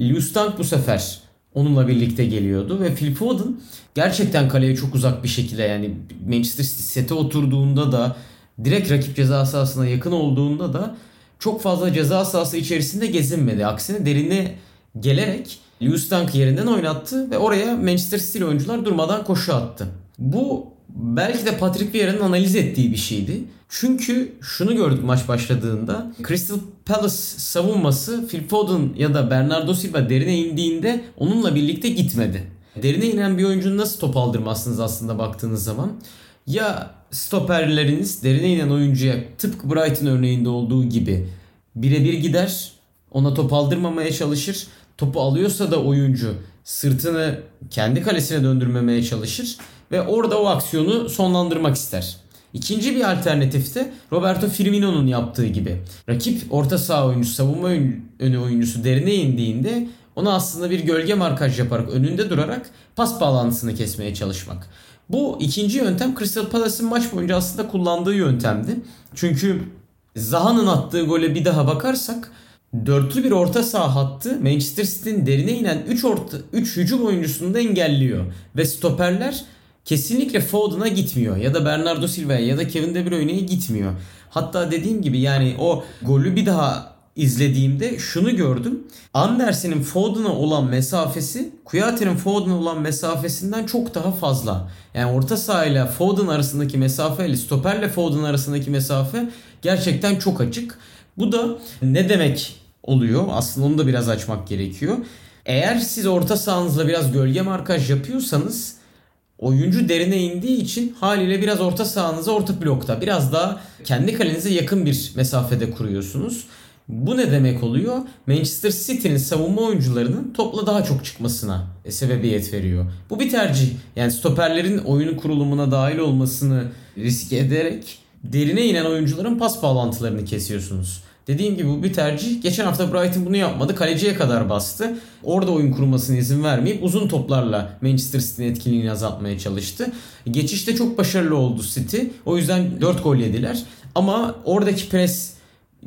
Lewis Dunk bu sefer onunla birlikte geliyordu ve Phil Foden gerçekten kaleye çok uzak bir şekilde yani Manchester City sete oturduğunda da direkt rakip ceza sahasına yakın olduğunda da çok fazla ceza sahası içerisinde gezinmedi. Aksine derine gelerek Lewis Dunk yerinden oynattı ve oraya Manchester City oyuncular durmadan koşu attı. Bu belki de Patrick Vieira'nın analiz ettiği bir şeydi. Çünkü şunu gördük maç başladığında. Crystal Palace savunması Phil Foden ya da Bernardo Silva derine indiğinde onunla birlikte gitmedi. Derine inen bir oyuncunun nasıl top aldırmazsınız aslında baktığınız zaman? Ya stoperleriniz derine inen oyuncuya tıpkı Brighton örneğinde olduğu gibi birebir gider. Ona top aldırmamaya çalışır. Topu alıyorsa da oyuncu sırtını kendi kalesine döndürmemeye çalışır ve orada o aksiyonu sonlandırmak ister. İkinci bir alternatif de Roberto Firmino'nun yaptığı gibi. Rakip orta saha oyuncusu, savunma önü oyuncusu derine indiğinde ona aslında bir gölge markaj yaparak önünde durarak pas bağlantısını kesmeye çalışmak. Bu ikinci yöntem Crystal Palace'ın maç boyunca aslında kullandığı yöntemdi. Çünkü Zaha'nın attığı gole bir daha bakarsak dörtlü bir orta saha hattı Manchester City'nin derine inen 3 orta 3 hücum oyuncusunu da engelliyor ve stoperler kesinlikle Foden'a gitmiyor ya da Bernardo Silva'ya ya da Kevin De Bruyne'ye gitmiyor. Hatta dediğim gibi yani o golü bir daha izlediğimde şunu gördüm. Andersen'in Foden'a olan mesafesi Kuyate'nin Foden'a olan mesafesinden çok daha fazla. Yani orta sahayla Foden arasındaki mesafe ile stoperle Foden arasındaki mesafe gerçekten çok açık. Bu da ne demek oluyor? Aslında onu da biraz açmak gerekiyor. Eğer siz orta sahanızla biraz gölge markaj yapıyorsanız oyuncu derine indiği için haliyle biraz orta sahanızı orta blokta biraz daha kendi kalenize yakın bir mesafede kuruyorsunuz. Bu ne demek oluyor? Manchester City'nin savunma oyuncularının topla daha çok çıkmasına sebebiyet veriyor. Bu bir tercih. Yani stoperlerin oyunun kurulumuna dahil olmasını risk ederek derine inen oyuncuların pas bağlantılarını kesiyorsunuz. Dediğim gibi bu bir tercih. Geçen hafta Brighton bunu yapmadı. Kaleciye kadar bastı. Orada oyun kurmasına izin vermeyip uzun toplarla Manchester City'nin etkinliğini azaltmaya çalıştı. Geçişte çok başarılı oldu City. O yüzden 4 gol yediler. Ama oradaki pres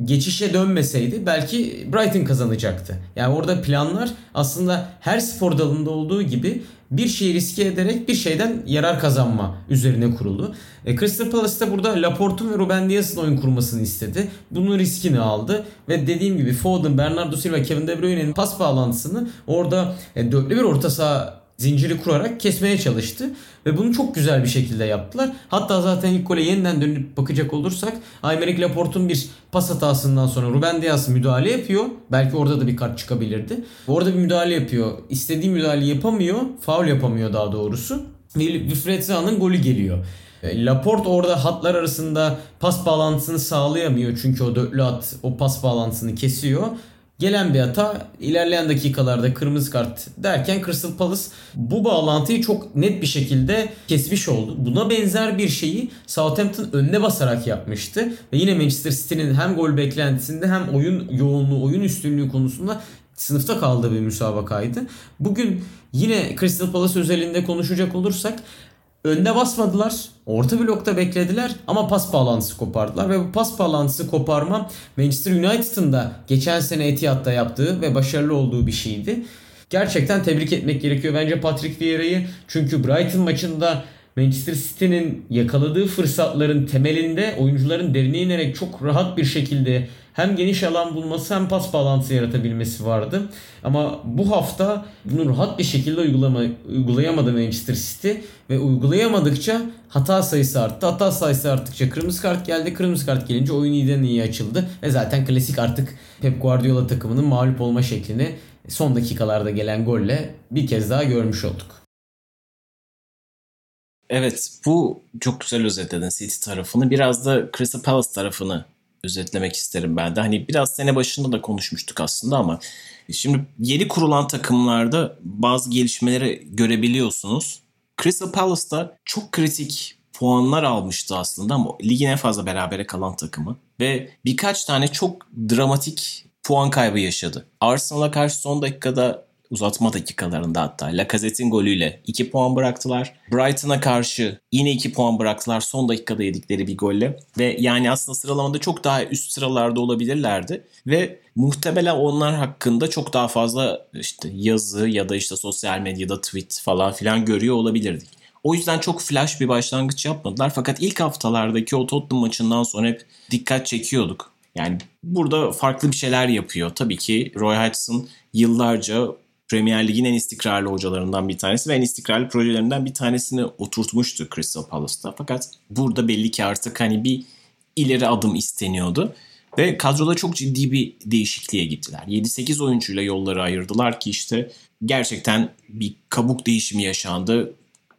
geçişe dönmeseydi belki Brighton kazanacaktı. Yani orada planlar aslında her spor dalında olduğu gibi bir şeyi riske ederek bir şeyden yarar kazanma üzerine kurulu. E, Crystal Palace da burada Laporte'un ve Ruben Dias'ın oyun kurmasını istedi. Bunun riskini aldı ve dediğim gibi Foden, Bernardo Silva, Kevin De Bruyne'nin pas bağlantısını orada e, dörtlü bir orta saha zinciri kurarak kesmeye çalıştı. Ve bunu çok güzel bir şekilde yaptılar. Hatta zaten ilk gole yeniden dönüp bakacak olursak Aymeric Laporte'un bir pas hatasından sonra Ruben Dias müdahale yapıyor. Belki orada da bir kart çıkabilirdi. Orada bir müdahale yapıyor. İstediği müdahale yapamıyor. Faul yapamıyor daha doğrusu. Ve Zaha'nın golü geliyor. E, Laporte orada hatlar arasında pas bağlantısını sağlayamıyor. Çünkü o dörtlü hat o pas bağlantısını kesiyor. Gelen bir hata ilerleyen dakikalarda kırmızı kart derken Crystal Palace bu bağlantıyı çok net bir şekilde kesmiş oldu. Buna benzer bir şeyi Southampton önüne basarak yapmıştı. Ve yine Manchester City'nin hem gol beklentisinde hem oyun yoğunluğu, oyun üstünlüğü konusunda sınıfta kaldığı bir müsabakaydı. Bugün yine Crystal Palace özelinde konuşacak olursak önde basmadılar. Orta blokta beklediler ama pas bağlantısı kopardılar ve bu pas bağlantısı koparma Manchester United'ın da geçen sene Etihad'da yaptığı ve başarılı olduğu bir şeydi. Gerçekten tebrik etmek gerekiyor bence Patrick Vieira'yı. Çünkü Brighton maçında Manchester City'nin yakaladığı fırsatların temelinde oyuncuların derine inerek çok rahat bir şekilde hem geniş alan bulması hem pas bağlantısı yaratabilmesi vardı. Ama bu hafta bunu rahat bir şekilde uygulama, uygulayamadı Manchester City ve uygulayamadıkça hata sayısı arttı. Hata sayısı arttıkça kırmızı kart geldi. Kırmızı kart gelince oyun iyiden iyi açıldı ve zaten klasik artık Pep Guardiola takımının mağlup olma şeklini son dakikalarda gelen golle bir kez daha görmüş olduk. Evet bu çok güzel özetledin City tarafını. Biraz da Crystal Palace tarafını özetlemek isterim ben de. Hani biraz sene başında da konuşmuştuk aslında ama şimdi yeni kurulan takımlarda bazı gelişmeleri görebiliyorsunuz. Crystal Palace'da çok kritik puanlar almıştı aslında ama ligin en fazla berabere kalan takımı ve birkaç tane çok dramatik puan kaybı yaşadı. Arsenal'a karşı son dakikada uzatma dakikalarında hatta Lacazette'in golüyle 2 puan bıraktılar. Brighton'a karşı yine 2 puan bıraktılar son dakikada yedikleri bir golle. Ve yani aslında sıralamada çok daha üst sıralarda olabilirlerdi. Ve muhtemelen onlar hakkında çok daha fazla işte yazı ya da işte sosyal medyada tweet falan filan görüyor olabilirdik. O yüzden çok flash bir başlangıç yapmadılar. Fakat ilk haftalardaki o Tottenham maçından sonra hep dikkat çekiyorduk. Yani burada farklı bir şeyler yapıyor. Tabii ki Roy Hodgson yıllarca Premier Lig'in en istikrarlı hocalarından bir tanesi ve en istikrarlı projelerinden bir tanesini oturtmuştu Crystal Palace'ta. Fakat burada belli ki artık hani bir ileri adım isteniyordu. Ve kadroda çok ciddi bir değişikliğe gittiler. 7-8 oyuncuyla yolları ayırdılar ki işte gerçekten bir kabuk değişimi yaşandı.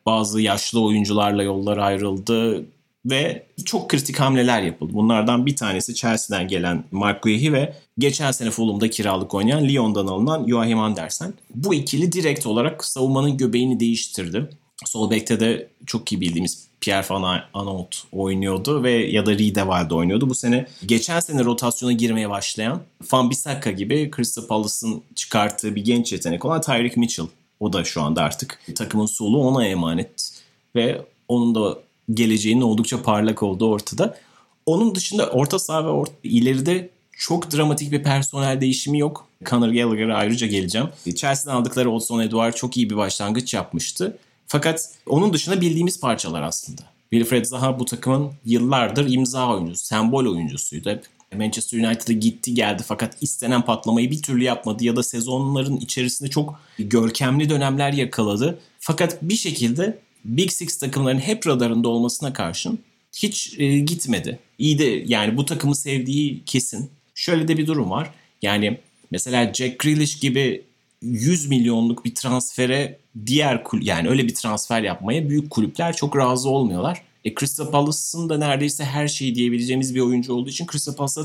Bazı yaşlı oyuncularla yolları ayrıldı ve çok kritik hamleler yapıldı. Bunlardan bir tanesi Chelsea'den gelen Mark Guehi ve geçen sene Fulham'da kiralık oynayan Lyon'dan alınan Joachim Andersen. Bu ikili direkt olarak savunmanın göbeğini değiştirdi. Sol bekte de çok iyi bildiğimiz Pierre Van Aanholt oynuyordu ve ya da Riedewald oynuyordu. Bu sene geçen sene rotasyona girmeye başlayan Van Bissaka gibi Crystal Palace'ın çıkarttığı bir genç yetenek olan Tyreek Mitchell. O da şu anda artık takımın solu ona emanet ve onun da geleceğinin oldukça parlak olduğu ortada. Onun dışında orta saha ve orta, ileride çok dramatik bir personel değişimi yok. Conor Gallagher'a ayrıca geleceğim. Chelsea'den aldıkları Olson Edouard çok iyi bir başlangıç yapmıştı. Fakat onun dışında bildiğimiz parçalar aslında. Wilfred Zaha bu takımın yıllardır imza oyuncusu, sembol oyuncusuydu. Hep Manchester United'a gitti geldi fakat istenen patlamayı bir türlü yapmadı ya da sezonların içerisinde çok görkemli dönemler yakaladı. Fakat bir şekilde Big Six takımların hep radarında olmasına karşın hiç e, gitmedi. İyi de yani bu takımı sevdiği kesin. Şöyle de bir durum var. Yani mesela Jack Grealish gibi 100 milyonluk bir transfere diğer kul yani öyle bir transfer yapmaya büyük kulüpler çok razı olmuyorlar. E Crystal Palace'ın da neredeyse her şeyi diyebileceğimiz bir oyuncu olduğu için Crystal Palace'a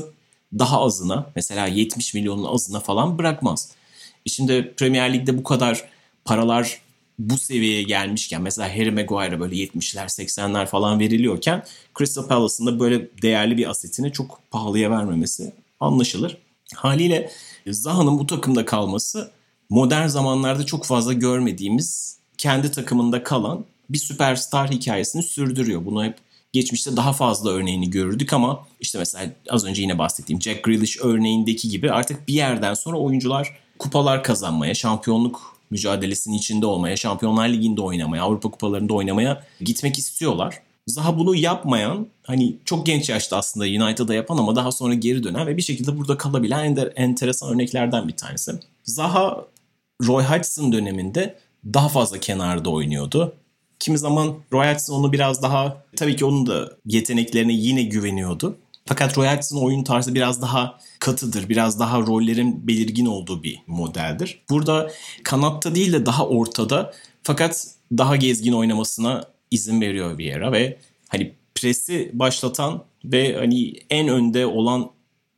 daha azına mesela 70 milyonun azına falan bırakmaz. E şimdi Premier Lig'de bu kadar paralar bu seviyeye gelmişken mesela Harry Maguire'a böyle 70'ler 80'ler falan veriliyorken Crystal Palace'ın da böyle değerli bir asetini çok pahalıya vermemesi anlaşılır. Haliyle Zaha'nın bu takımda kalması modern zamanlarda çok fazla görmediğimiz kendi takımında kalan bir süperstar hikayesini sürdürüyor. Bunu hep geçmişte daha fazla örneğini görürdük ama işte mesela az önce yine bahsettiğim Jack Grealish örneğindeki gibi artık bir yerden sonra oyuncular kupalar kazanmaya, şampiyonluk mücadelesinin içinde olmaya, Şampiyonlar Ligi'nde oynamaya, Avrupa kupalarında oynamaya gitmek istiyorlar. Zaha bunu yapmayan, hani çok genç yaşta aslında United'da yapan ama daha sonra geri dönen ve bir şekilde burada kalabilen ender, enteresan örneklerden bir tanesi. Zaha Roy Hodgson döneminde daha fazla kenarda oynuyordu. Kimi zaman Roy Hodgson onu biraz daha tabii ki onun da yeteneklerine yine güveniyordu. Fakat Roy oyun tarzı biraz daha katıdır. Biraz daha rollerin belirgin olduğu bir modeldir. Burada kanatta değil de daha ortada fakat daha gezgin oynamasına izin veriyor Vieira ve hani presi başlatan ve hani en önde olan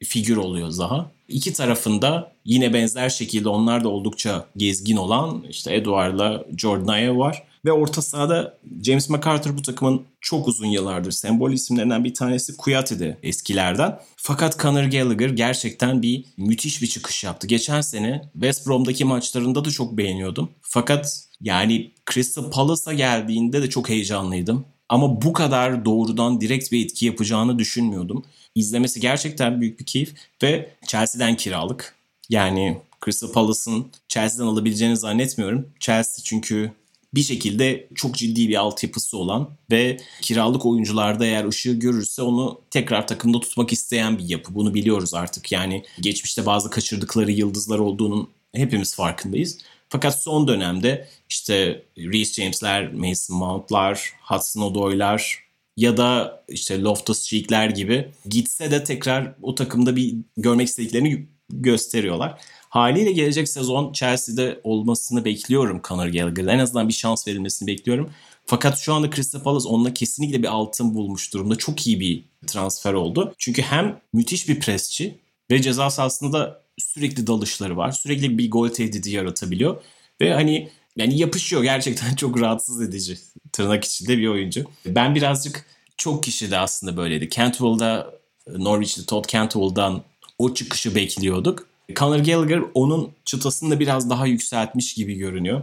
figür oluyor Zaha. İki tarafında yine benzer şekilde onlar da oldukça gezgin olan işte Eduard'la Jordan Ayew var. Ve orta sahada James McArthur bu takımın çok uzun yıllardır sembol isimlerinden bir tanesi Kuyati'de eskilerden. Fakat Conor Gallagher gerçekten bir müthiş bir çıkış yaptı. Geçen sene West Brom'daki maçlarında da çok beğeniyordum. Fakat yani Crystal Palace'a geldiğinde de çok heyecanlıydım. Ama bu kadar doğrudan direkt bir etki yapacağını düşünmüyordum. İzlemesi gerçekten büyük bir keyif ve Chelsea'den kiralık. Yani Crystal Palace'ın Chelsea'den alabileceğini zannetmiyorum. Chelsea çünkü bir şekilde çok ciddi bir altyapısı olan ve kiralık oyuncularda eğer ışığı görürse onu tekrar takımda tutmak isteyen bir yapı. Bunu biliyoruz artık. Yani geçmişte bazı kaçırdıkları yıldızlar olduğunun hepimiz farkındayız. Fakat son dönemde işte Reece James'ler, Mason Mount'lar, Hudson Odoy'lar ya da işte Loftus Cheek'ler gibi gitse de tekrar o takımda bir görmek istediklerini gösteriyorlar. Haliyle gelecek sezon Chelsea'de olmasını bekliyorum Conor Gallagher'ın. En azından bir şans verilmesini bekliyorum. Fakat şu anda Crystal Palace onunla kesinlikle bir altın bulmuş durumda. Çok iyi bir transfer oldu. Çünkü hem müthiş bir presçi ve ceza sahasında sürekli dalışları var. Sürekli bir gol tehdidi yaratabiliyor. Ve hani yani yapışıyor gerçekten çok rahatsız edici tırnak içinde bir oyuncu. Ben birazcık çok kişi de aslında böyleydi. Cantwell'da Norwich'li Todd Cantwell'dan o çıkışı bekliyorduk. Conor Gallagher onun çıtasını da biraz daha yükseltmiş gibi görünüyor.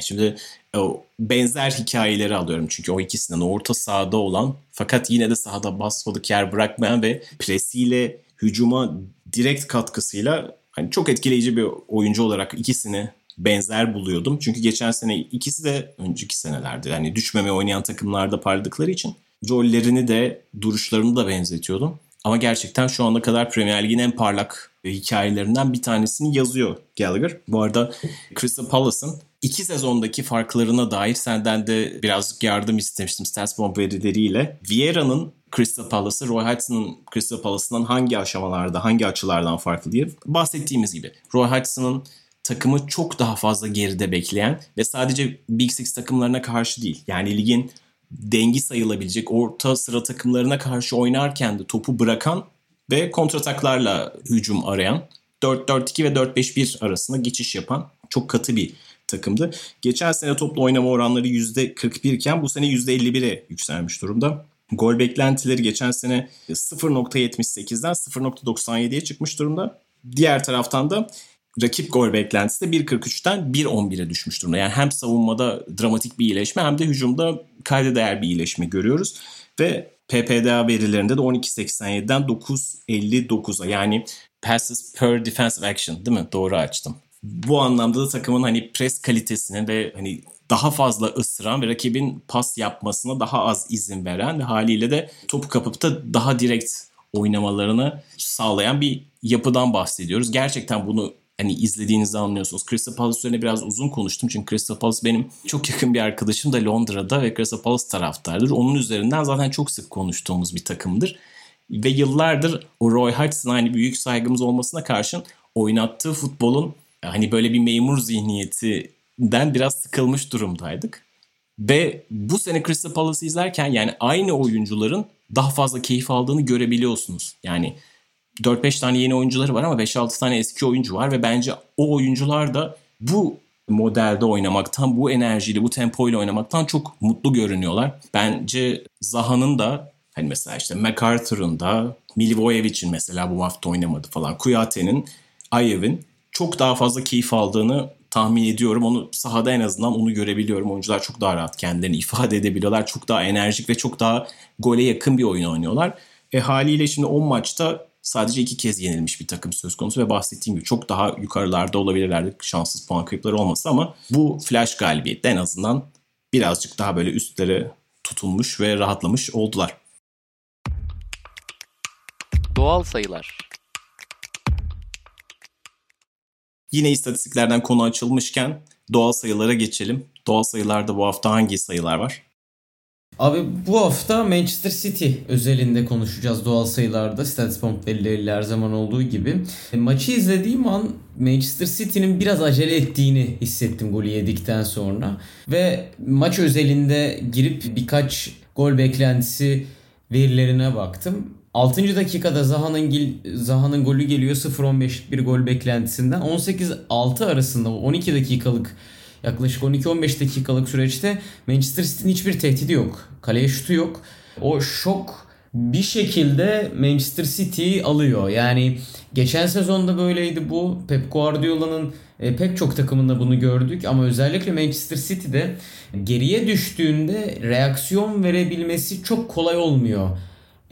Şimdi o benzer hikayeleri alıyorum çünkü o ikisinden orta sahada olan fakat yine de sahada basmadık yer bırakmayan ve presiyle hücuma direkt katkısıyla hani çok etkileyici bir oyuncu olarak ikisini benzer buluyordum. Çünkü geçen sene ikisi de önceki senelerde yani düşmeme oynayan takımlarda parladıkları için rollerini de duruşlarını da benzetiyordum. Ama gerçekten şu ana kadar Premier Lig'in en parlak hikayelerinden bir tanesini yazıyor Gallagher. Bu arada Crystal Palace'ın iki sezondaki farklarına dair senden de birazcık yardım istemiştim Stats Bomb verileriyle. Vieira'nın Crystal Palace'ı Roy Hodgson'ın Crystal Palace'ından hangi aşamalarda, hangi açılardan farklı diye bahsettiğimiz gibi. Roy Hodgson'ın takımı çok daha fazla geride bekleyen ve sadece Big Six takımlarına karşı değil. Yani ligin dengi sayılabilecek orta sıra takımlarına karşı oynarken de topu bırakan ve kontrataklarla hücum arayan 4-4-2 ve 4-5-1 arasında geçiş yapan çok katı bir takımdı. Geçen sene toplu oynama oranları %41 iken bu sene %51'e yükselmiş durumda. Gol beklentileri geçen sene 0.78'den 0.97'ye çıkmış durumda. Diğer taraftan da rakip gol beklentisi de 1.43'ten 1.11'e düşmüş durumda. Yani hem savunmada dramatik bir iyileşme hem de hücumda kayda değer bir iyileşme görüyoruz. Ve PPDA verilerinde de 12.87'den 9.59'a yani passes per defensive action değil mi? Doğru açtım. Bu anlamda da takımın hani pres kalitesini ve hani daha fazla ısıran ve rakibin pas yapmasına daha az izin veren ve haliyle de topu kapıp da daha direkt oynamalarını sağlayan bir yapıdan bahsediyoruz. Gerçekten bunu hani izlediğinizde anlıyorsunuz. Crystal Palace üzerine biraz uzun konuştum çünkü Crystal Palace benim çok yakın bir arkadaşım da Londra'da ve Crystal Palace taraftardır. Onun üzerinden zaten çok sık konuştuğumuz bir takımdır. Ve yıllardır o Roy Hodgson'a hani büyük saygımız olmasına karşın oynattığı futbolun hani böyle bir memur zihniyetinden biraz sıkılmış durumdaydık. Ve bu sene Crystal Palace'ı izlerken yani aynı oyuncuların daha fazla keyif aldığını görebiliyorsunuz. Yani 4-5 tane yeni oyuncuları var ama 5-6 tane eski oyuncu var ve bence o oyuncular da bu modelde oynamaktan, bu enerjiyle, bu tempoyla oynamaktan çok mutlu görünüyorlar. Bence Zaha'nın da hani mesela işte MacArthur'un da Milivojevic'in mesela bu hafta oynamadı falan. Kuyate'nin, Ayev'in çok daha fazla keyif aldığını tahmin ediyorum. Onu sahada en azından onu görebiliyorum. Oyuncular çok daha rahat kendilerini ifade edebiliyorlar. Çok daha enerjik ve çok daha gole yakın bir oyun oynuyorlar. E haliyle şimdi 10 maçta sadece iki kez yenilmiş bir takım söz konusu ve bahsettiğim gibi çok daha yukarılarda olabilirlerdi şanssız puan kayıpları olmasa ama bu flash galibiyette en azından birazcık daha böyle üstlere tutulmuş ve rahatlamış oldular. Doğal sayılar. Yine istatistiklerden konu açılmışken doğal sayılara geçelim. Doğal sayılarda bu hafta hangi sayılar var? Abi bu hafta Manchester City özelinde konuşacağız doğal sayılarda. Statspomp verileriyle her zaman olduğu gibi. E, maçı izlediğim an Manchester City'nin biraz acele ettiğini hissettim golü yedikten sonra. Ve maç özelinde girip birkaç gol beklentisi verilerine baktım. 6. dakikada Zaha'nın Zaha'nın golü geliyor 0-15'lik bir gol beklentisinden. 18-6 arasında 12 dakikalık yaklaşık 12-15 dakikalık süreçte Manchester City'nin hiçbir tehdidi yok. Kaleye şutu yok. O şok bir şekilde Manchester City'yi alıyor. Yani geçen sezonda böyleydi bu. Pep Guardiola'nın e, pek çok takımında bunu gördük ama özellikle Manchester City'de geriye düştüğünde reaksiyon verebilmesi çok kolay olmuyor.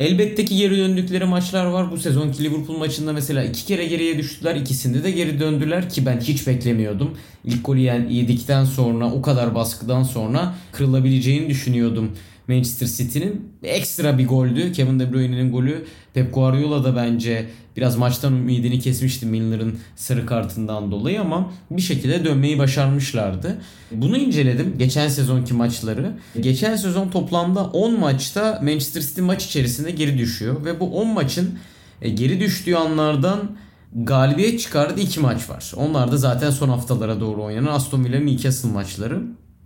Elbette ki geri döndükleri maçlar var. Bu sezonki Liverpool maçında mesela iki kere geriye düştüler. İkisinde de geri döndüler ki ben hiç beklemiyordum. İlk golü yedikten sonra o kadar baskıdan sonra kırılabileceğini düşünüyordum Manchester City'nin. Ekstra bir goldü. Kevin De Bruyne'nin golü. Pep Guardiola da bence biraz maçtan ümidini kesmişti Milner'ın sarı kartından dolayı ama bir şekilde dönmeyi başarmışlardı. Bunu inceledim. Geçen sezonki maçları. Geçen sezon toplamda 10 maçta Manchester City maç içerisinde geri düşüyor ve bu 10 maçın e, geri düştüğü anlardan galibiyet çıkardığı iki maç var. Onlar da zaten son haftalara doğru oynanan Aston Villa Newcastle maçları.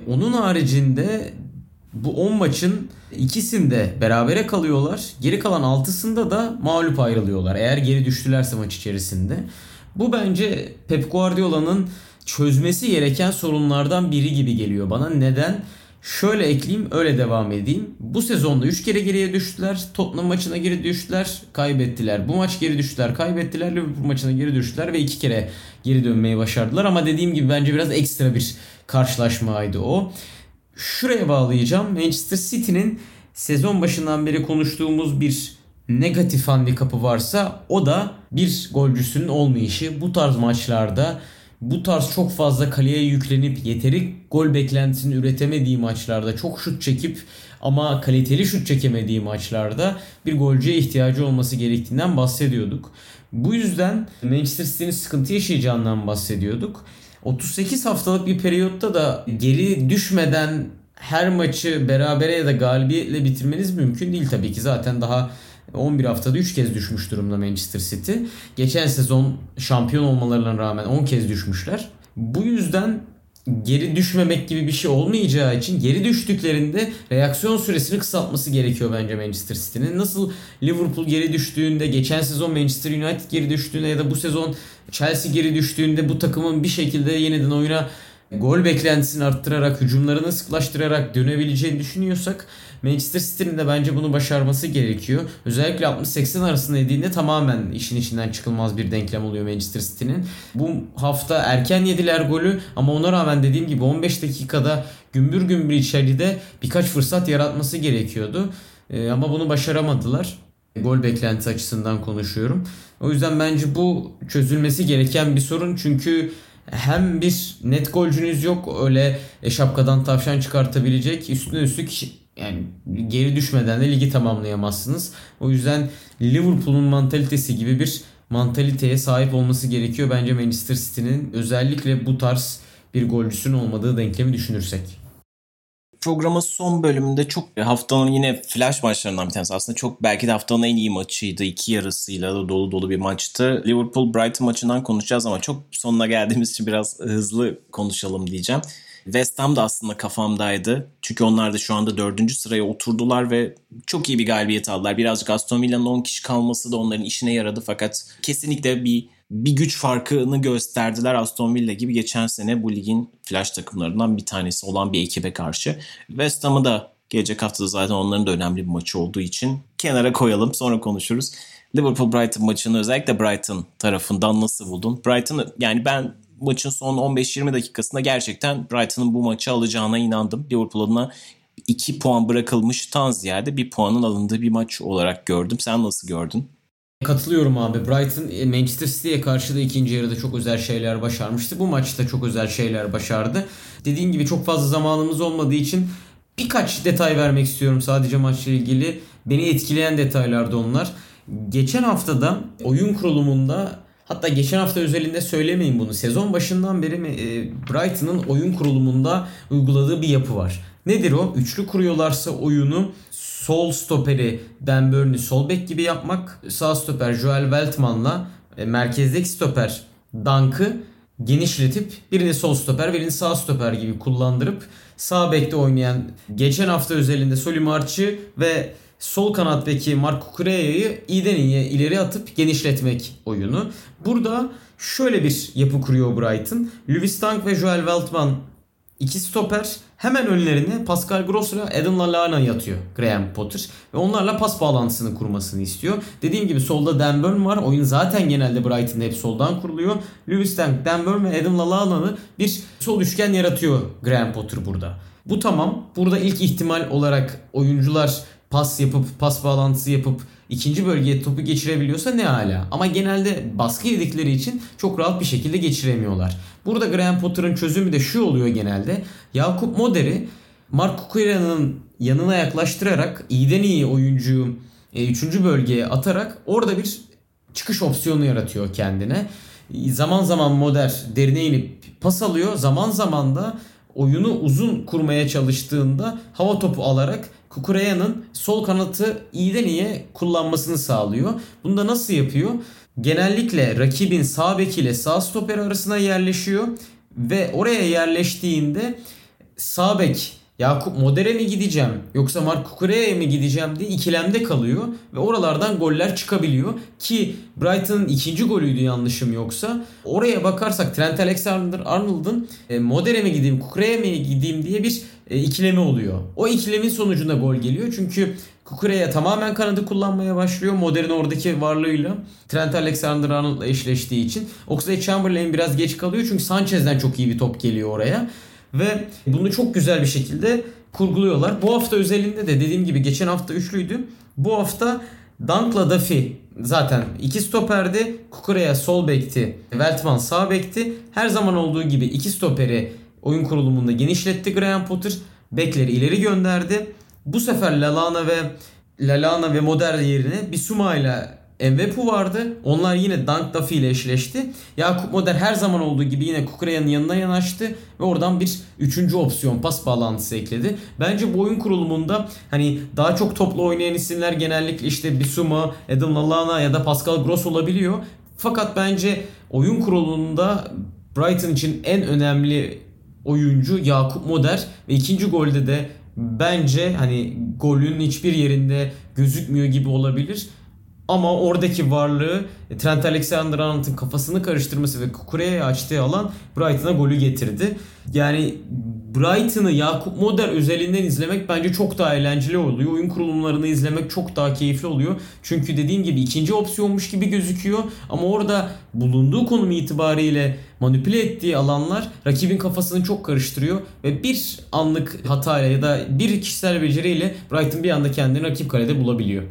Onun haricinde bu 10 maçın ikisinde berabere kalıyorlar. Geri kalan 6'sında da mağlup ayrılıyorlar. Eğer geri düştülerse maç içerisinde. Bu bence Pep Guardiola'nın çözmesi gereken sorunlardan biri gibi geliyor bana. Neden? Şöyle ekleyeyim öyle devam edeyim. Bu sezonda 3 kere geriye düştüler. Tottenham maçına geri düştüler. Kaybettiler. Bu maç geri düştüler. Kaybettiler. Liverpool maçına geri düştüler. Ve 2 kere geri dönmeyi başardılar. Ama dediğim gibi bence biraz ekstra bir karşılaşmaydı o şuraya bağlayacağım. Manchester City'nin sezon başından beri konuştuğumuz bir negatif handikapı varsa o da bir golcüsünün olmayışı. Bu tarz maçlarda bu tarz çok fazla kaleye yüklenip yeteri gol beklentisini üretemediği maçlarda çok şut çekip ama kaliteli şut çekemediği maçlarda bir golcüye ihtiyacı olması gerektiğinden bahsediyorduk. Bu yüzden Manchester City'nin sıkıntı yaşayacağından bahsediyorduk. 38 haftalık bir periyotta da geri düşmeden her maçı berabere ya da galibiyetle bitirmeniz mümkün değil tabii ki. Zaten daha 11 haftada 3 kez düşmüş durumda Manchester City. Geçen sezon şampiyon olmalarına rağmen 10 kez düşmüşler. Bu yüzden geri düşmemek gibi bir şey olmayacağı için geri düştüklerinde reaksiyon süresini kısaltması gerekiyor bence Manchester City'nin. Nasıl Liverpool geri düştüğünde, geçen sezon Manchester United geri düştüğünde ya da bu sezon Chelsea geri düştüğünde bu takımın bir şekilde yeniden oyuna gol beklentisini arttırarak, hücumlarını sıklaştırarak dönebileceğini düşünüyorsak Manchester City'nin de bence bunu başarması gerekiyor. Özellikle 60-80 arasında dediğinde tamamen işin içinden çıkılmaz bir denklem oluyor Manchester City'nin. Bu hafta erken yediler golü ama ona rağmen dediğim gibi 15 dakikada gümbür gümbür içeride birkaç fırsat yaratması gerekiyordu. Ee, ama bunu başaramadılar. Gol beklenti açısından konuşuyorum. O yüzden bence bu çözülmesi gereken bir sorun. Çünkü hem bir net golcünüz yok öyle şapkadan tavşan çıkartabilecek üstüne üstlük yani geri düşmeden de ligi tamamlayamazsınız. O yüzden Liverpool'un mantalitesi gibi bir mantaliteye sahip olması gerekiyor bence Manchester City'nin özellikle bu tarz bir golcüsünün olmadığı denklemi düşünürsek programın son bölümünde çok haftanın yine flash maçlarından bir tanesi. Aslında çok belki de haftanın en iyi maçıydı. İki yarısıyla da dolu dolu bir maçtı. Liverpool Brighton maçından konuşacağız ama çok sonuna geldiğimiz için biraz hızlı konuşalım diyeceğim. West Ham da aslında kafamdaydı. Çünkü onlar da şu anda dördüncü sıraya oturdular ve çok iyi bir galibiyet aldılar. Birazcık Aston Villa'nın 10 kişi kalması da onların işine yaradı. Fakat kesinlikle bir bir güç farkını gösterdiler Aston Villa gibi geçen sene bu ligin flash takımlarından bir tanesi olan bir ekibe karşı. West Ham'ı da gelecek haftada zaten onların da önemli bir maçı olduğu için kenara koyalım sonra konuşuruz. Liverpool Brighton maçını özellikle Brighton tarafından nasıl buldun? Brighton yani ben maçın son 15-20 dakikasında gerçekten Brighton'ın bu maçı alacağına inandım. Liverpool adına 2 puan bırakılmıştan ziyade bir puanın alındığı bir maç olarak gördüm. Sen nasıl gördün? Katılıyorum abi. Brighton e, Manchester City'ye karşı da ikinci yarıda çok özel şeyler başarmıştı. Bu maçta çok özel şeyler başardı. Dediğim gibi çok fazla zamanımız olmadığı için birkaç detay vermek istiyorum sadece maçla ilgili. Beni etkileyen detaylardı onlar. Geçen haftada oyun kurulumunda hatta geçen hafta özelinde söylemeyin bunu. Sezon başından beri e, Brighton'ın oyun kurulumunda uyguladığı bir yapı var. Nedir o? Üçlü kuruyorlarsa oyunu sol stoperi Dan Burney sol bek gibi yapmak. Sağ stoper Joel Weltman'la e, merkezdeki stoper Dunk'ı genişletip birini sol stoper birini sağ stoper gibi kullandırıp sağ bekte oynayan geçen hafta özelinde Solimarç'ı ve sol kanat beki Marco Correa'yı iyiden iyiye ileri atıp genişletmek oyunu. Burada şöyle bir yapı kuruyor Brighton. Lewis Dunk ve Joel Weltman iki stoper hemen önlerine Pascal Gross ile Adam Lallana yatıyor Graham Potter. Ve onlarla pas bağlantısını kurmasını istiyor. Dediğim gibi solda Dan Burn var. Oyun zaten genelde Brighton'da hep soldan kuruluyor. Lewis Dunk, Dan Burn ve Adam Lallana'nı bir sol üçgen yaratıyor Graham Potter burada. Bu tamam. Burada ilk ihtimal olarak oyuncular pas yapıp pas bağlantısı yapıp ikinci bölgeye topu geçirebiliyorsa ne hala. Ama genelde baskı yedikleri için çok rahat bir şekilde geçiremiyorlar. Burada Graham Potter'ın çözümü de şu oluyor genelde. Yakup Moder'i Marco Cuira'nın yanına yaklaştırarak iyiden iyi oyuncuyu 3. E, bölgeye atarak orada bir çıkış opsiyonu yaratıyor kendine. Zaman zaman Moder derine inip pas alıyor. Zaman zaman da oyunu uzun kurmaya çalıştığında hava topu alarak Kukureya'nın sol kanatı iyiden iyiye kullanmasını sağlıyor. Bunu da nasıl yapıyor? Genellikle rakibin sağ bek ile sağ stoper arasına yerleşiyor ve oraya yerleştiğinde sağ bek Yakup Modere mi gideceğim yoksa Mark Kukure'ye mi gideceğim diye ikilemde kalıyor ve oralardan goller çıkabiliyor ki Brighton'ın ikinci golüydü yanlışım yoksa. Oraya bakarsak Trent Alexander-Arnold'un e, Modere mi gideyim Kukure'ye mi gideyim diye bir e, oluyor. O ikilemin sonucunda gol geliyor çünkü Kukure'ye tamamen kanadı kullanmaya başlıyor. Modern oradaki varlığıyla Trent Alexander-Arnold'la eşleştiği için. Oxlade Chamberlain biraz geç kalıyor çünkü Sanchez'den çok iyi bir top geliyor oraya. Ve bunu çok güzel bir şekilde kurguluyorlar. Bu hafta özelinde de dediğim gibi geçen hafta üçlüydü. Bu hafta Dunk'la Duffy zaten iki stoperdi. Kukureya sol bekti. Weltman sağ bekti. Her zaman olduğu gibi iki stoperi oyun kurulumunda genişletti Graham Potter. Bekleri ileri gönderdi. Bu sefer Lalana ve Lalana ve Moder yerine Bisuma ile Mvepu vardı. Onlar yine Dunk Duffy ile eşleşti. Yakup Moder her zaman olduğu gibi yine Kukureya'nın yanına yanaştı ve oradan bir üçüncü opsiyon pas bağlantısı ekledi. Bence bu oyun kurulumunda hani daha çok toplu oynayan isimler genellikle işte Bisuma, Adam Lallana ya da Pascal Gross olabiliyor. Fakat bence oyun kurulumunda Brighton için en önemli oyuncu Yakup Moder ve ikinci golde de bence hani golün hiçbir yerinde gözükmüyor gibi olabilir. Ama oradaki varlığı e, Trent Alexander-Arnold'un kafasını karıştırması ve Kukure'ye açtığı alan Brighton'a golü getirdi. Yani Brighton'ı Yakup Moder özelinden izlemek bence çok daha eğlenceli oluyor. Oyun kurulumlarını izlemek çok daha keyifli oluyor. Çünkü dediğim gibi ikinci opsiyonmuş gibi gözüküyor. Ama orada bulunduğu konum itibariyle manipüle ettiği alanlar rakibin kafasını çok karıştırıyor. Ve bir anlık hatayla ya da bir kişisel beceriyle Brighton bir anda kendini rakip kalede bulabiliyor.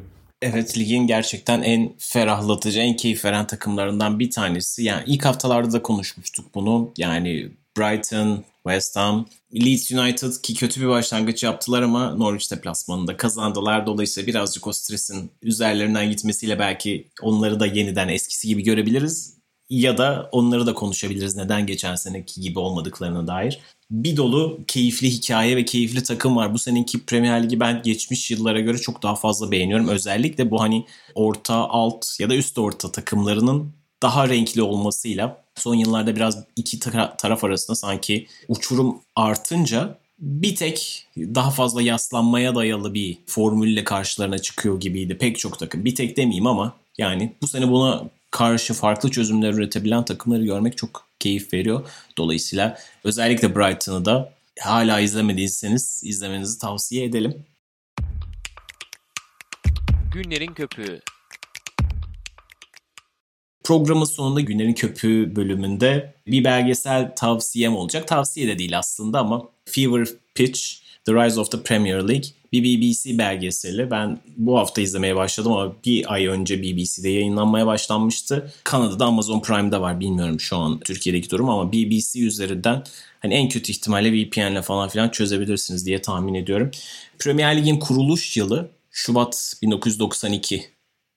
Evet ligin gerçekten en ferahlatıcı, en keyif veren takımlarından bir tanesi. Yani ilk haftalarda da konuşmuştuk bunu. Yani Brighton, West Ham, Leeds United ki kötü bir başlangıç yaptılar ama Norwich deplasmanında kazandılar. Dolayısıyla birazcık o stresin üzerlerinden gitmesiyle belki onları da yeniden eskisi gibi görebiliriz. Ya da onları da konuşabiliriz neden geçen seneki gibi olmadıklarına dair. Bir dolu keyifli hikaye ve keyifli takım var. Bu seneki Premier Ligi ben geçmiş yıllara göre çok daha fazla beğeniyorum. Özellikle bu hani orta, alt ya da üst orta takımlarının daha renkli olmasıyla son yıllarda biraz iki taraf arasında sanki uçurum artınca bir tek daha fazla yaslanmaya dayalı bir formülle karşılarına çıkıyor gibiydi pek çok takım. Bir tek demeyeyim ama yani bu sene buna karşı farklı çözümler üretebilen takımları görmek çok keyif veriyor. Dolayısıyla özellikle Brighton'ı da hala izlemediyseniz izlemenizi tavsiye edelim. Günlerin Köpüğü Programın sonunda Günlerin Köpüğü bölümünde bir belgesel tavsiyem olacak. Tavsiye de değil aslında ama Fever Pitch, The Rise of the Premier League bir BBC belgeseli. Ben bu hafta izlemeye başladım ama bir ay önce BBC'de yayınlanmaya başlanmıştı. Kanada'da Amazon Prime'da var bilmiyorum şu an Türkiye'deki durum ama BBC üzerinden hani en kötü ihtimalle VPN'le falan filan çözebilirsiniz diye tahmin ediyorum. Premier Lig'in kuruluş yılı Şubat 1992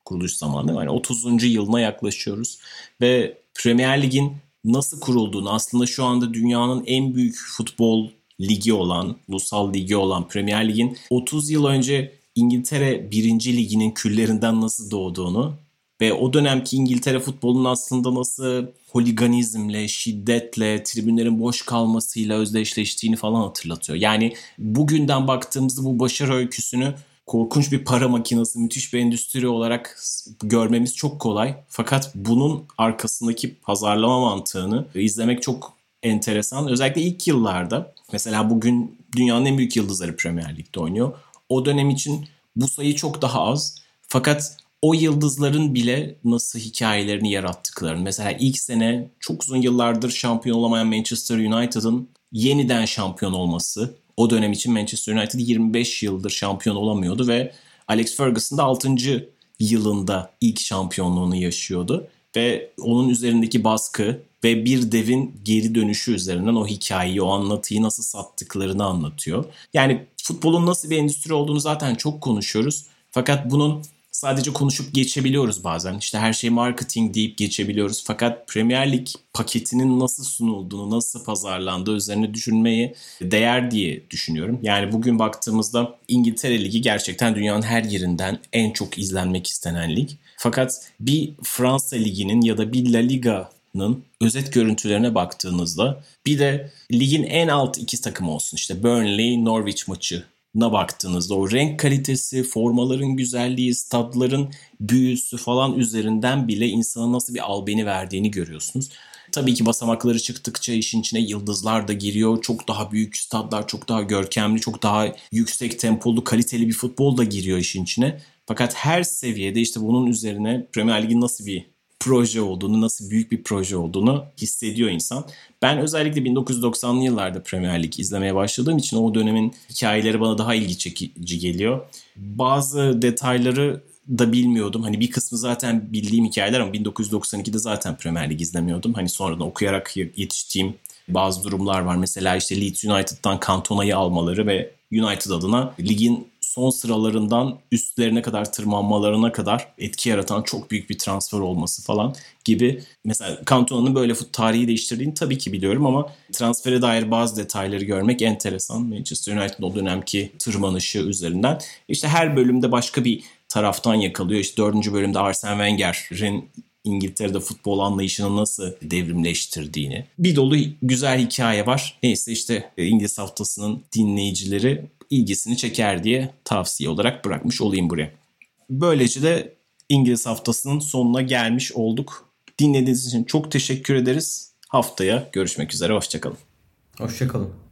kuruluş zamanı. Yani 30. yılına yaklaşıyoruz ve Premier Lig'in nasıl kurulduğunu aslında şu anda dünyanın en büyük futbol ligi olan, ulusal ligi olan Premier Lig'in 30 yıl önce İngiltere 1. Liginin küllerinden nasıl doğduğunu ve o dönemki İngiltere futbolunun aslında nasıl holiganizmle, şiddetle, tribünlerin boş kalmasıyla özdeşleştiğini falan hatırlatıyor. Yani bugünden baktığımızda bu başarı öyküsünü korkunç bir para makinesi, müthiş bir endüstri olarak görmemiz çok kolay. Fakat bunun arkasındaki pazarlama mantığını izlemek çok enteresan. Özellikle ilk yıllarda mesela bugün dünyanın en büyük yıldızları Premier Lig'de oynuyor. O dönem için bu sayı çok daha az. Fakat o yıldızların bile nasıl hikayelerini yarattıklarını. Mesela ilk sene çok uzun yıllardır şampiyon olamayan Manchester United'ın yeniden şampiyon olması o dönem için Manchester United 25 yıldır şampiyon olamıyordu ve Alex Ferguson da 6. yılında ilk şampiyonluğunu yaşıyordu. Ve onun üzerindeki baskı ve bir devin geri dönüşü üzerinden o hikayeyi, o anlatıyı nasıl sattıklarını anlatıyor. Yani futbolun nasıl bir endüstri olduğunu zaten çok konuşuyoruz. Fakat bunun sadece konuşup geçebiliyoruz bazen. İşte her şey marketing deyip geçebiliyoruz. Fakat Premier Lig paketinin nasıl sunulduğunu, nasıl pazarlandığı üzerine düşünmeyi değer diye düşünüyorum. Yani bugün baktığımızda İngiltere Ligi gerçekten dünyanın her yerinden en çok izlenmek istenen lig. Fakat bir Fransa Ligi'nin ya da bir La Liga'nın özet görüntülerine baktığınızda bir de ligin en alt iki takımı olsun işte Burnley, Norwich maçı na baktığınızda o renk kalitesi, formaların güzelliği, stadların büyüsü falan üzerinden bile insana nasıl bir albeni verdiğini görüyorsunuz. Tabii ki basamakları çıktıkça işin içine yıldızlar da giriyor. Çok daha büyük stadlar, çok daha görkemli, çok daha yüksek tempolu, kaliteli bir futbol da giriyor işin içine. Fakat her seviyede işte bunun üzerine Premier Lig'in nasıl bir proje olduğunu, nasıl büyük bir proje olduğunu hissediyor insan. Ben özellikle 1990'lı yıllarda Premier Lig izlemeye başladığım için o dönemin hikayeleri bana daha ilgi çekici geliyor. Bazı detayları da bilmiyordum. Hani bir kısmı zaten bildiğim hikayeler ama 1992'de zaten Premier Lig izlemiyordum. Hani sonradan okuyarak yetiştiğim bazı durumlar var. Mesela işte Leeds United'dan Cantona'yı almaları ve United adına ligin son sıralarından üstlerine kadar tırmanmalarına kadar etki yaratan çok büyük bir transfer olması falan gibi. Mesela Cantona'nın böyle fut tarihi değiştirdiğini tabii ki biliyorum ama transfere dair bazı detayları görmek enteresan. Manchester United'ın o dönemki tırmanışı üzerinden. İşte her bölümde başka bir taraftan yakalıyor. İşte dördüncü bölümde Arsene Wenger'in İngiltere'de futbol anlayışını nasıl devrimleştirdiğini. Bir dolu güzel hikaye var. Neyse işte İngiliz haftasının dinleyicileri ilgisini çeker diye tavsiye olarak bırakmış olayım buraya. Böylece de İngiliz haftasının sonuna gelmiş olduk. Dinlediğiniz için çok teşekkür ederiz. Haftaya görüşmek üzere. Hoşçakalın. Hoşçakalın.